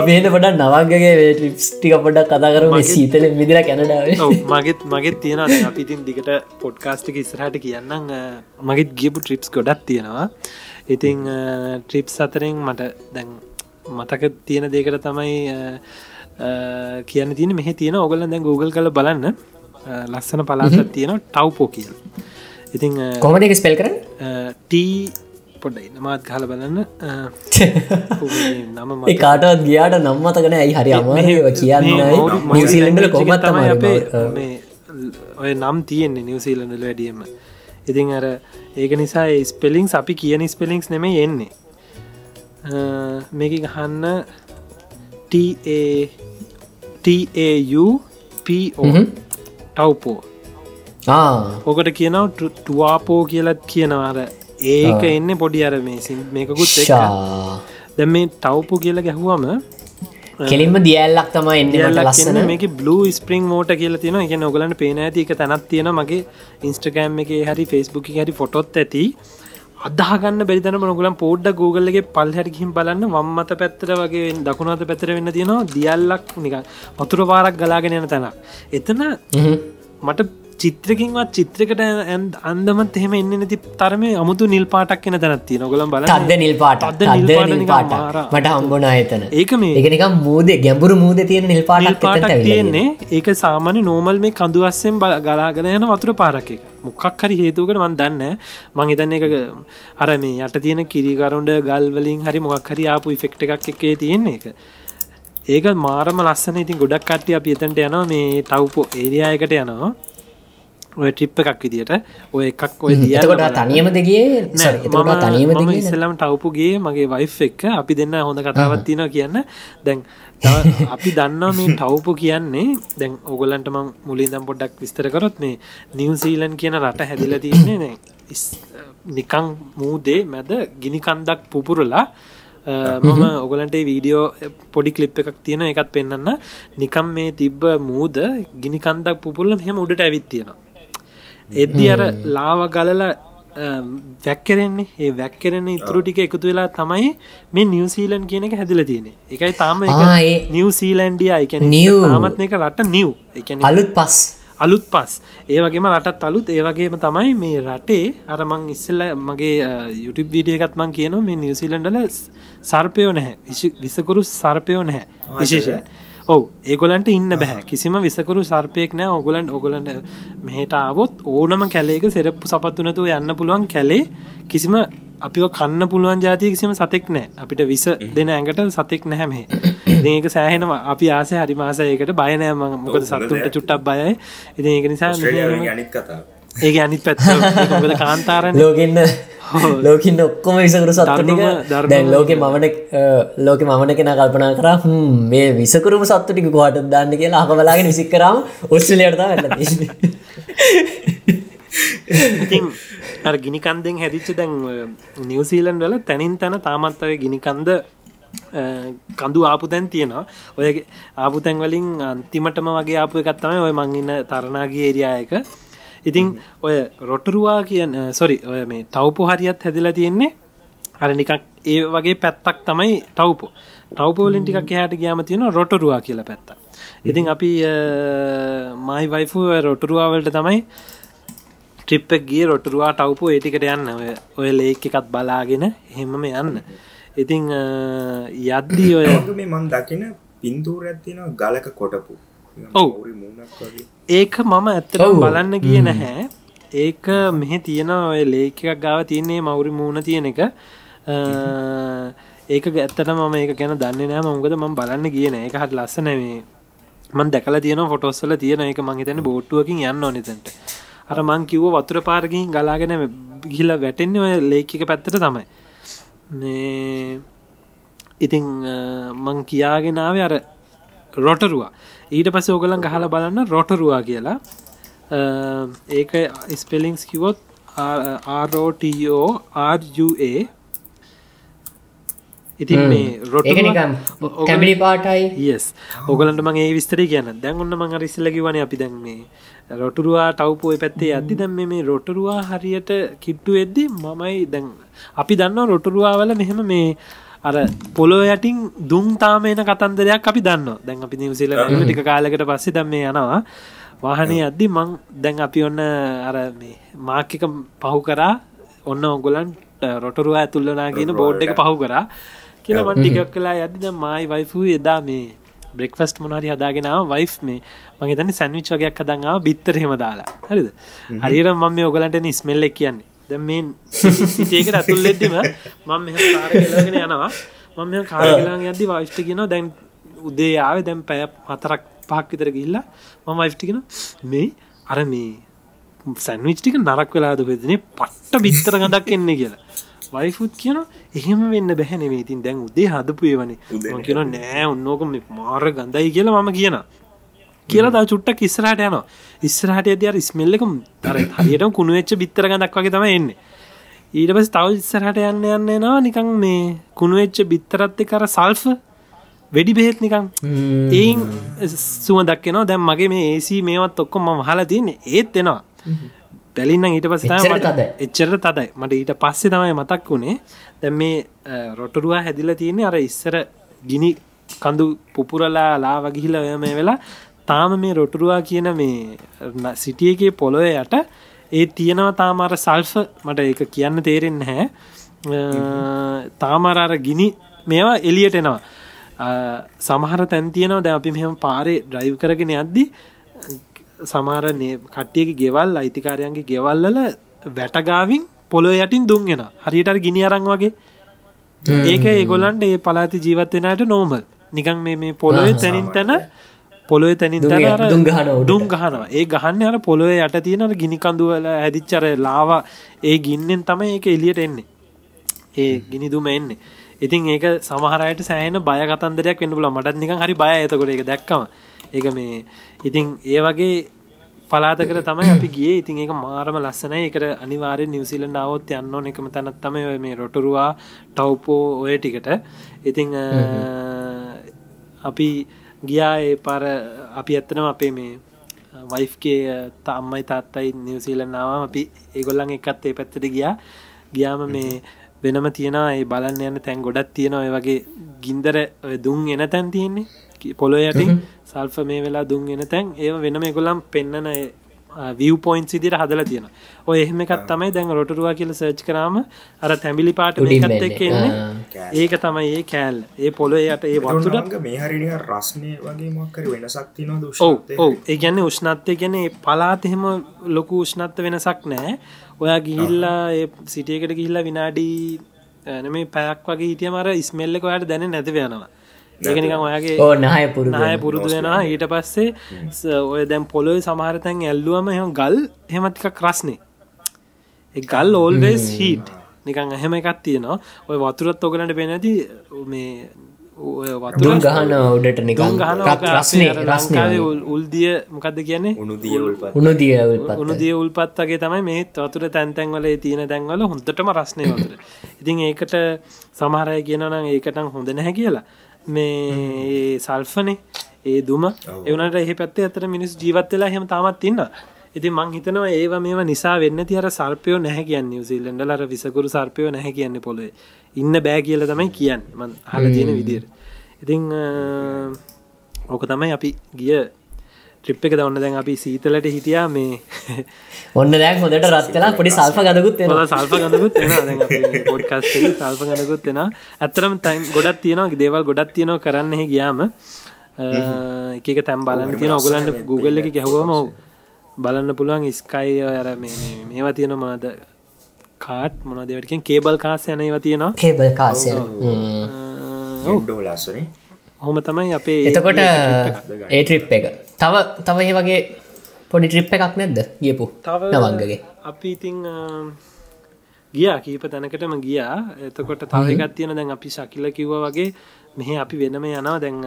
අපි එන්න පොඩක් නවංගගේ ටික පොඩක් කතා කරමු. මේ සීතලෙන් මිදිලා කැනඩාවේ. මගෙත් මගෙත් තියෙන අපි ඉතින් දිගට පොඩ්කාස්ටික ඉස්රහට කියන්නම්. මගෙත් ගියපු ට්‍රිප්ස් ගොඩක් තියෙනවා. ඉතිං ට්‍රිප්ස් අතරෙන් මට දැන් මතක තියෙන දෙකට තමයි කියන්න තියෙන මෙහ තියෙන ඔගල දැන් Google කල බලන්න. ලස්සන පලාසත් තියෙන ටව්පෝ කියල්. ඉතිං කොමට ස්පෙල් ටී පොඩ්ඩයි නමාත් කාල බලන්න. නම කාටවත් ගියාට නම්මතකන ඇයි හරි අමාරව කියන්නයි. නිවසිීලෙන්ඩල කොමත් අපේ තමයි මේ ඔය නම් තියෙන්නේ නිවසීලඳල වැඩියම ඉතින් අර ඒක නිසා ස්පෙලිංස් අපි කියන ස්පෙලිංස් නෙම එන්නේ. මේක ගහන්න TAUPO. ටව්පෝ ඕකට කියනව ටුවාපෝ කියලත් කියනවාර ඒක එන්න පොඩි අර මේ මේකුත් දැන් මේ ටව්පු කියල ගැහුවම කෙලින්ම දියල්ලක් තම එන්නට ලස්සන. මේක බ්ලූ ස්පරිං මෝට කියල තියෙන එක නොගලන්න පේන ඇති එක තැනත් තියෙන මගේ ඉන්ස්ට්‍රගෑම් එක හරි ෆෙස්බුක් හරි ෆොටොත් ඇති අදහගන්න බැරිතන නොගලම් පෝඩ්ඩ Googleගේ පල් හැරකිහිම් බලන්න වම්මත පැත්තර වගේ දකුණත පැතර වෙන්න තියෙනවා දියල්ලක් නික වතුර පාරක් ගලාගෙන යන තැන එතන මට චිත්‍රකින්වත් චිත්‍රකට අන්දමත් එහෙම එන්න නැති තරම අමුතු නිල් පාටක් එන තැනත්ති නොගලම් බල තද්ද නිල් පාට. නිල් පාට. මට හම්බුණ එතන. ඒක මේ එකනික මූදේ ගැඹුරු මූද තියෙන නිල් පාටක් පාටක් තියෙන්නේ. ඒක සාමාන්‍ය නෝමල් මේ කඳුවස්සෙන් බල ගලාගෙන යන වතුර පාරක් එක මොකක් හරි හේතුවකට මන් දන්න මං හිතන්න එක අර මේ යට තියෙන කිරිකරුන්ඩ ගල්වලින් හරි මොකක් හරි ආපු ඉෆෙක්් එකක් එකේ තියෙන්නේ එක ඒක මාරම ලස්සන ඉතින් ගොඩක් කට්ටිය අපි එතන්ට යනවා මේ ටව්පෝ ඒරියායකට යනවා ඔය ටිප් එකක් විදිට ඔය එකක් ඔය දිය එතකොට තනියම දෙගේ එතකොට තනියම ඉස්සලම් ටවපුගේ මගේ වයිෆ් එක්ක. අපි දෙන්න හොඳ කතාවත් තියනවා කියන්න. දැන් අපි දන්නවා මේ ටවපු කියන්නේ. දැන් ඔගොලන්ට මං මුලින් දම් පොඩ්ඩක් විස්තර කරොත් මේ නිවසීලන් කියන රට හැදිල තියන්නේ නෑ. නිකං මූදේ මැද ගිනිකන්දක් පුපුරලා මම ඔගලන්ට වීඩියෝ පොඩි කලිප් එකක් තියෙන එකත් පෙන්න්න නිකම් මේ තිබ්බ මූද ගිනිකන්දක් පුපුල්ල හෙම උඩට ඇවිත් තියෙනවා එද්දි අර ලාව ගලල වැැක්කරෙන්නේ ඒ වැැක්කරෙන ඉතුරු ටික එකතු වෙලා තමයි මේ නිවසීලන් කියන එක හැදිල තියෙන එකයි තාම නිවසීලන්ඩිය එක. තාමත් එක රට නිව් එක අලුත් පස්. අලුත් පස්. ඒ වගේම රටත් අලුත්. ඒ වගේම තමයි මේ රටේ අරමං ඉස්සල්ල මගේ යුටි වීඩියගත් මං කියන මේ නිවසිලන්ඩල සර්පයෝ නැහැ. විසකුරු සර්පයෝ නැහැ. විශේෂය ඔව ඒගොලන්ට ඉන්න බැහැ කිසිම විසකරු සර්පයෙක් නෑ. ඔගොලන්ට ඔගොලන්ට මෙහට ආවොත් ඕනම කැලේක සෙරප්පු සපත්තුනතු යන්න පුළුවන් කැලේ. කිසිම අපිව කන්න පුළුවන් ජාතිය කිසිම සතෙක් නෑ. අපිට විස දෙන ඇඟට සතෙක් නැහැමේ ඒක සෑහෙනවා. අපි ආසය හරි මාසයකට බයනෑ මොකද සත්තුන්ට චුට්ටක් බයයි. ඉති ඒක නිසා අනිත් කතා ඒක අනිත් පැත්ත මොකද කාන්තාරන? ලෝකෙන්න ලෝකින්න ඔක්කොම විසකරු සත්තුටික දැන් ලෝක මමන ලෝක මමන කෙන කල්පනා කර මේ විසකරුම සත්තුටික කොහට දන්න කියලා අකබලාගෙන විසික් කරම ඔස්ට්‍රලියටතා වෙන්න ඉතින් අර ගිනිකන්දෙන් හැදිච්ච දැන් නිවසීලන් වල තැනින් තැන තාමත් අය ගිනිකන්ද කඳු ආපු තැන් තියෙනවා. ඔය ආපු තැන් වලින් අන්තිමටම වගේ ආපු එකත්තමයි ඔය මංඉන්න තරණාගේ ඒරියායක ඉතින් ඔය රොටරුවා කියන්න සොරි ඔය මේ තවපු හරියත් හැදිලා තියෙන්නේ අර නිකක් ඒ වගේ පැත්තක් තමයි ටවපෝ ටවපෝලින් ටිකක් එහට ගයාම තියෙන රොටරුවා කියලා පැත්ත ඉතින් අපි මයි වයිෆු රොටරුවාවලට තමයි ට්‍රිප්පක් ගිය රොටරුවා ටවපෝ ඒටිකට යන්න. ඔය ලේක් එකත් බලාගෙන එහෙමම යන්න. ඉතිං අ, යද්දී ඔය මන් දකින පින්තූර ඇත්තින ගලක කොටපු ඔව්. ඒක මම ඇත්තටම බලන්න ගිය නැහැ. ඒක මෙහෙ තියෙන ඔය ලේක එකක් ගාව තියන්නේ මවුරි මූුණ තියෙන එක. ඒක ඇත්තට මම ඒක ගැන දන්න නෑ මොකද ම බලන්න කියන එක හත් ලස්සන මේ. මන් දැකල තියන ෆොටොස්සල තියෙන එක. මහිතන බෝට්ටුවකින් යන්න ඕනෙතට අර මං කිව්ව වතුර පාරකින් ගලාගෙන ගිහිල වැටෙන්නේ ඔය ලේකික පැත්තට තමයි. මේ ඉතිං මං කියාගෙනාව අර රොටරුවා ඊට පස ඕගලන් ගහල බලන්න රොටරුවා කියලා. අ, ඒක ස්පෙලිංස් කිවොත් ආරෝටෝ RUA ඉතින් මේ රොට කැමිලි පාටයි. යස් ඔගලන්ට මගේ විස්තරී කියන්න. දැන් ඔන්න මං රිස්සලකිවන අපි දැන් මේ රොටරුවා ටව්පුය පැත්තේ අදදි දැම් මේ රොටරුවා හරියට කිට්ටු එද්දි මමයි දැන් අපි දන්න රොටරුවාවල මෙහෙම මේ අර පොලො යටින් දුම් තාමේන කතන්දරයක් අපි දන්න දැන් අපි නිවසිල ටික කාලකට පස්සේ දැම් මේ යනවා. වාහනය අද්දි මං දැන් අපි ඔන්න අර මේ මාක්‍යක පහු කරා. ඔන්න ඔගොලන් රොටරුවා ඇතුල්ලනා කියන බෝඩ් එක පහු කරා. කියලා මන් ටිකක් කලා ඇද මයි වයිෆූ එදා මේ බ්‍රෙක්ෆස්ට මොනහරි හදාගෙනාව වයිෆ් මේ මගේ තනි සැන්විච් වගේයක් හදඟාව බිත්තරහෙම දාලා. හරිද? හරිර මම මේ ඔගලන්ට ස්මෙල්ල කියන්නේ දැ මේ සිටේකට ඇතුල් එද්දිම මම මෙ කාර කෙලගෙන යනවා. මම මෙ කාරගලා ඇදදි වයිෂ්ට කියන දැන් උදේ ආව දැම් පැය හතරක් පහක් විතර ගිල්ලා මම වයිෂ්ටිකෙන මේ අර මේ සැන්විච්ටික නරක් වෙලාද වෙදනේ පට්ට බිත්තර ගඳක් එන්නේ කියලා. වයිෆුත් කියන එහෙම වෙන්න බැහැනේ ඉතින් දැන් උදේ හදපු ඒවනේ. මම කියන නෑ ඔන්නෝක මේ මාර ගඳයි කියලා මම කියන කියලා ද චුට්ටක් ඉස්සරහට යනවා. ඉස්සරහට ඇති අර ස්මෙල්ලකම් තර හරියටම කුණු වෙච්ච බිත්තර ගඳක් වගේ තමයි එන්නේ. ඊට පස් තව ඉස්සරහට යන්න යන්න නවා නිකං මේ කුණු වෙච්ච බිත්තරත් කර සල්ෆ වැඩි බෙහෙත් නිකං ඒන් සුව දක්කනවා දැම් මගේ මේ ඒසි මේවත් ඔක්කොම මහලා තියන්නේ. ඒත් එෙනවා. පැලින්න ඊට පස්ස එච්චර තදයි. මට ඊට පස්සේ තමයි මතක් වුණේ. දැ මේ රොටරුවා හැදිල තියෙන්නේ අර ඉස්සර ගිනි කඳු පුපුරලා ලා වගිහිල ඔය මේ වෙලා තාම මේ රොටරුවා කියන මේ සිටියගේ පොළොය යට ඒ තියෙනවා තාමර සල්ෆ මට එක කියන්න තේරෙන්න හැ තාමරාර ගිනි මේවා එලියට එනවා. සමහර තැන් තියෙනවා. ද අපි මෙම පාරේ ඩ්‍රයිව් කරගෙන යද්දි සමාර කට්ටියක ගෙවල් අයිතිකාරයන්ගේ ගෙවල්ලල වැටගාවින් පොළො යටින් දුන්ගෙන හරියට ගිනි අරං වගේ. ඒක ඒගොලන්ට ඒ පලාති ජීවත්වෙනට නෝමල් නිකං මේ පොළොය තැනින් තැන පොළොය තැනින් තැන දුම් ගහන. දුම් ගහනවා. ඒ ගහන්න අර පොළොව යට තියෙනට ගිනිකඳුවල හැදිච්චර ලාවා. ඒ ගින්නෙන් තම ඒක එලියට එන්නේ. ඒ ගිනිදුම එන්නේ. ඉතින් ඒක සමහරයට සෑන බය කතන්දරයක් වෙන්න පුල මටත් නිකන් හරි බය ඇතකොට එක දැක්කම. ඒක මේ ඉතින් ඒ වගේ පලාතකර තමයි අපි ගිය. ඉතින් ඒක මාරම ලස්සනයි. එකට අනිවාරෙන් නිවසිල නාවත් යන්න ඕන එකම තැනත් තම මේ රොටරුවා ටව්පෝ ඔය ටිකට. ඉතිං අපි ගියා ඒ පර අපි ඇත්තනම් අපේ මේ වයිෆ්ගේ තම්මයි තාත්තයි නිවසීලන්නාව අපි ඒගොල්ලන් එකත් ඒ පැත්තට ගියා. ගියාම මේ වෙනම තියෙනවා ඒ බලන්න යන්න තැන් ගොඩක් තියෙන ඔය වගේ ගින්දර දුන් එන තැන් තියෙන්නේ. පොළො යටින් සල්ෆ මේ වෙලා දුන් එන තැන්. ඒ වෙනම එකොලම් පෙන්න්නන විය පොයින්් සිදිර හදල තියෙන ඔය එහෙම එකත් තමයි දැන් රොටරුවා කියල සර්ච් කරාම අර තැමිලි පාට එකත්. එක්ක එන්නේ. ඒක තමයි ඒ කෑල් ඒ පොළො යට ඒ වතුට තුට මේ හරිනි රස්නය වගේ මොක්කර වෙනසක් තින ඔව ඒ ගැන්න උෂ්නත්වය ගැන පලාත් එහෙම ලොකු උෂ්නත්ව වෙනසක් නෑ ඔයා ගිහිල්ලා ඒ සිටියකට ගිහිල්ලා විනාඩී නම පැයක් වගේ හිටිය මර ඉස්මෙල්ලක ඔයාට දැන නැතිව යනවා ඒකනිකම් ඔයාගේ නහය පුරුදු නාය පුරුදු වෙනවා. ඊට පස්සේ ඔය දැම් පොලොයි සමහරතැන් ඇල්ලුවම එහම ගල් හෙමතික ක්‍රස්නේ ඒ ගල් ඕල්වේස් හිට් නිකං එහෙම එකක් තියෙනවා. ඔය වතුරත් ඔගලට පෙනැති මේ ඔය වතුර ගහන උඩට නිකන්. රස්නේ රස්නේ. උල්දිය මොකක්ද කියන්නේ? උුණු දියවල්පත් උුණු දිය උල්පත්. උනුදිය උල්පත්වගේ තමයි මේ වතුර තැන්තැන්වල තියෙන තැන්වල හොඳටම රස්නය වතුර. ඉතින් ඒකට සමහරය කියනනම් ඒකටන් හොඳ නැහැ කියලා මේ සල්ෆනේ ඒ දුම එවනට එහ පැත්තේ අතර මිනිස් ජීවත් වෙලා හෙම තාමත් ඉන්න ඉතින් මං හිතනවා ඒව මේම නිසා වෙන්න තියර සර්පයෝ නැහැ කියන්න. සිල්ලන්ඩලර විසකුරු සර්පයෝ නැහැ කියන්න පොළොේ ඉන්න බෑ කියල තමයි කියන්න. හල තියෙන විදිර ඉතිං ඕක තමයි අපි ගිය ට්‍රිප් එක දවන්න දැන් අපි සීතලට හිටියා මේ ඔන්න දැන් හොඳට රත්වෙලා පොඩි සල්ප ගදකුත් සල්ප ගඳකුත් පොඩ්කස් සල්ප ගඳකුත් එෙන ඇතරම් තැන් ගොඩත් තියෙනවා. දේවල් ගොඩත් තියෙනවා කරන්න ගියාම. එකක තැම් බලන්න තියෙන ඔගලන්ට Google එක ගැහවම බලන්න පුළුවන් ස්කයි මේ- මේවා තියෙන මොනද කාට් මොන දෙවටකින් කේබල් කාස යනව තියෙනවා. කේබල් කාසය හොම. තමයි අපේ එතකොට ඒ ට්‍රිප් එක තව තව ඒ වගේ පොඩි ට්‍රිප් එකක් නැද්ද? ගියපු තව නවංගගේ. අපි ඉතිං ගියා කීප තැනකටම ගියා. එතකොට තවකත් තියෙන දැන් අපි ශකිල කිව්ව වගේ මෙහ අපි වෙනම යනවා. දැන්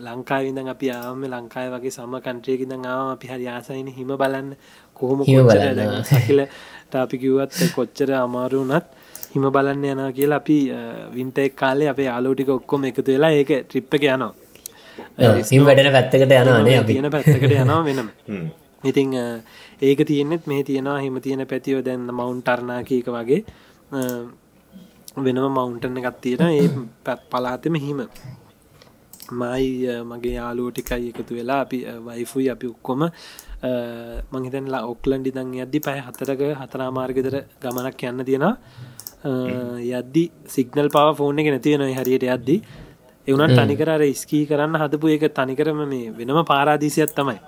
ලංකාවිදන් අපි ආම ලංකාය වගේ සම කන්ට්‍රයකි දං ආම අපි හරි ආසයින හිම බලන්න. කොහොම සකිලට අපි කිව්වත් කොච්චර අමාරුනත් හිම බලන්න යනවා කියලා අපි වින්ටෙක් කාලේ අපේ ආලෝටික ඔක්කොම එකතු වෙලා ඒක ට්‍රිප් එක යනවා සිම් වැඩන පැත්තකට යනවානේ අපි. තියෙන පැත්තකට යනවා වෙනම. ඉතිං ඒක තියෙන්නෙත් මේ තියෙනවා හිම තියෙන පැතියෝ දැන්න මවුන්ටර්නා කියක වගේ. වෙනම මවුන්ටන එකත් තියෙන ඒ පැත් පලාතෙම හිම. මයි මගේ යාලුව ටිකයි එකතු වෙලා අපි වයිෆුයි අපි ඔක්කොම මහිතන්ලා ඔක්ලන්ඩි දං යද්දි පැය හතරක හතරාමාර්ගෙදර ගමනක් යන්න තියෙනවා. අ, යද්දි සිගනල් පව ෆෝන් එක නැතිවෙන හරියට යද්දි එවනත් තනිකර අර ස්කී කරන්න හදපු ඒක තනිකරම මේ වෙනම පාරාදීසියක් තමයි.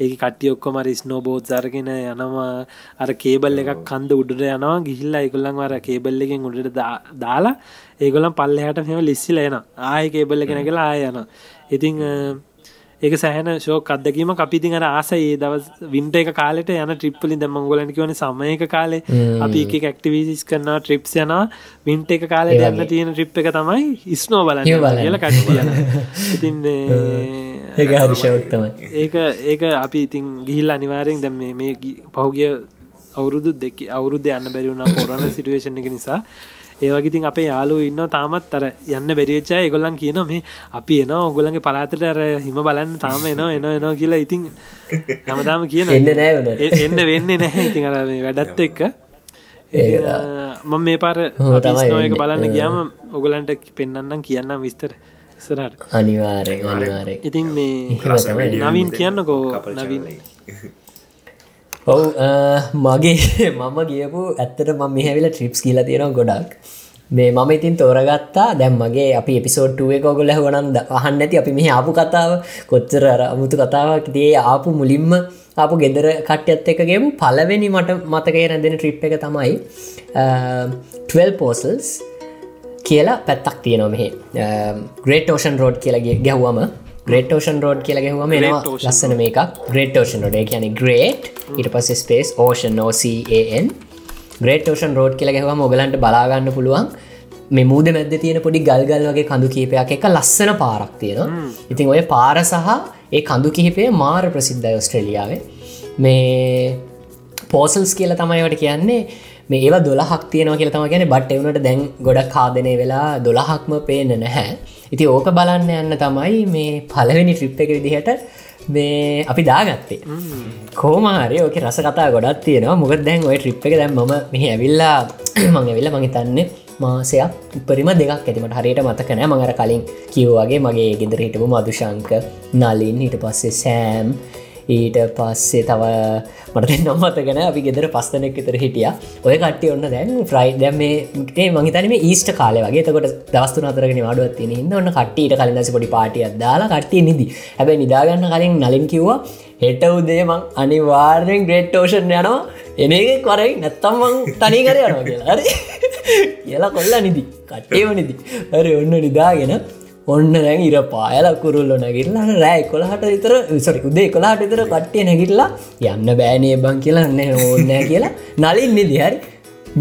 ඒක කට්ටිය ඔක්කොම ස්නෝ බෝත් අරගෙන යනවා. අර කේබල් එකක් කන්ද උඩට යනවා. ගිහිල්ලා ඒගොල්ලන් වර කේබල් එකෙන් උඩට දාලා ඒගොලම් පල්ලහට මෙම ලිස්සිල එන ආය කේබල්ල කෙන කියලා ආය යන ඉතිං ඒක සෑහන ශෝක අදකීම අපිතින් අර ආස ඒ දවස් වින්ට එක කාලට යන ට්‍රිප්පලි දමංගොලන කිවන සමයක කාලේ. අපි එක ක්ටිවිසිස් කරන ට්‍රිප්ස් යන වින්ට එක කාලට යන්න තියෙන ට්‍රිප් එක තමයි ඉස්නෝ බලන්න. කියලා කට්ටියන ඉතින් ඒ, ඒක හරිෂවත්තමයි ඒක ඒක අපි ඉතින් ගිහිල් අනිවාරයෙන් දැම් මේ පහුගිය අවුරුදු දෙක අවුරුද්ධ යන්න බැරිවුණ කොරන සිටුවේෂන් එක නිසා ඒවගේතින් අපේ යාලු ඉන්න තාමත් අර යන්න බැරිච්චා එගොල්ලන් කියන මේ අපි එන ඔගොලන්ගේ පලාතට අර හිම බලන්න තාම එනවා එනවා එනවා කියලා ඉතින් හැමදාම කියන එන්න නෑ එන්න වෙන්නේ නැහැ ඉතින් අර මේ වැඩත් එක්ක. මම මේ පාර නොයක. බලන්න ගියාම ඔගලන්ට පෙන්න්නම් කියන්නම් විස්තර. ඉස්සරට අනිවාරය ඉතින් මේ. නවින් කියන්නකෝ. කපල් නවින් ඔව් අ, මගේ මම ගියපු ඇත්තට ම මෙහැවිල ට්‍රිප්ස් කියල තියෙනවා ගොඩක්. මේ මම ඉතින් තෝරගත්තා. දැම් මගේ අපි එපිසෝඩ්ටුව එක ගොල හොනන් අහන්න ඇති අපි මෙහ ආපු කතාව. කොච්චර අර අමුතු කතාවක්. තිේ ආපු මුලින්ම අපපු ගෙදර කට්‍යත් එකගේම පලවෙනි මට මතකය රැඳෙන ට්‍රිප් එක තමයි 12 පෝසල්ස් කියලා පැත්තක් තියෙනවා මෙහි. ග්‍රේට ඕෂන් රෝඩ් කියලගේ ගැහ්වම. ග්‍රේට ඕෂන් රෝඩ් කියලා ගැහුවම එනවා ලස්සන මේක ග්‍රේට ඕෂන් රෝඩ කියන ග්‍රේට් ඉට පස ස්පේස් ඕෂන් නෝCAN ග්‍රේට ඕෂන් රෝඩ් කියලා ගැහුවම ඔගලන්ට බලාගන්න පුළුවන්. මේ මූද මැද තියෙන පොඩි ගල්ගල් වගේ කඳු කීපයක් එක ලස්සන පාරක් තියෙනවා. ඉතින් ඔය පාර සහ ඒ කඳු කිහිපය මාර ප්‍රසිද්ධ ඔස්ට්‍රලියාවේ මේ පෝසල්ස් කියල තමයිවට කියන්නේ. මේ ඒවා දොලහක් තියෙනවා කියල තම ගැන බට් එවනට දැන් ගොඩක් කාදනය වෙලා දොළහක්ම පේන නැහැ ඉති ඕක බලන්න යන්න තමයි මේ පලවෙනි ට්‍රිප් එක විදිහට මේ අපි දාගත්තේ. කෝමාරය ඕක රස කතා ගොඩත් තියෙනවා. මොකද දැන් ඔය ට්‍රිප් එක දැන් ම මෙහ ඇවිල්ලා මං ඇවිල්ල මහිතන්නේ මාසයක් උපරිම දෙකක් ඇතිමට හරියට මතකනෑ මඟර කලින් කිව්වාගේ මගේ ගෙදර හිටපු මදුශංක නලින් හිට පස්සේ සෑම් ඊට පස්සේ තව මට නොමතගෙන අපි ගෙදර පස්සනෙක් විතර හිටිය. ඔය කට්ටි ඔන්න දැන් ෆ්‍රයි දැම් මේ මහිතනම ඊස්ට කාල වගේ. තකොට දවස්තු අතරගෙන අඩුවත්තින ඉන්න ඔන්න කට්ටීට කලින් දස පොඩි පාටියක් දාලා කට්ටිය නිදි. හැබැ නිදාගන්න කලින් නලින් කිව්වා හෙට උදේමං අනිවාර්යෙන් ග්‍රේට් ෝෂන් යනවා. එන එක කරයි නැත්තම්මං තනි කර යනවා කියලා. හරි. කියලා කොල්ල නිදි. කට්ටේම නිදි. හරි ඔන්න නිදාගෙන ඔන්න දැන් ඉර පායල කුරුල්ල නැගිල්ලා රෑ කොළහට විතර සොරි උදේ කොලාට විතර කට්ටිය නැගිටලා යන්න බෑනය බං කියලා න්න ඕන්නෑ කියලා නලින් නිදි හරි.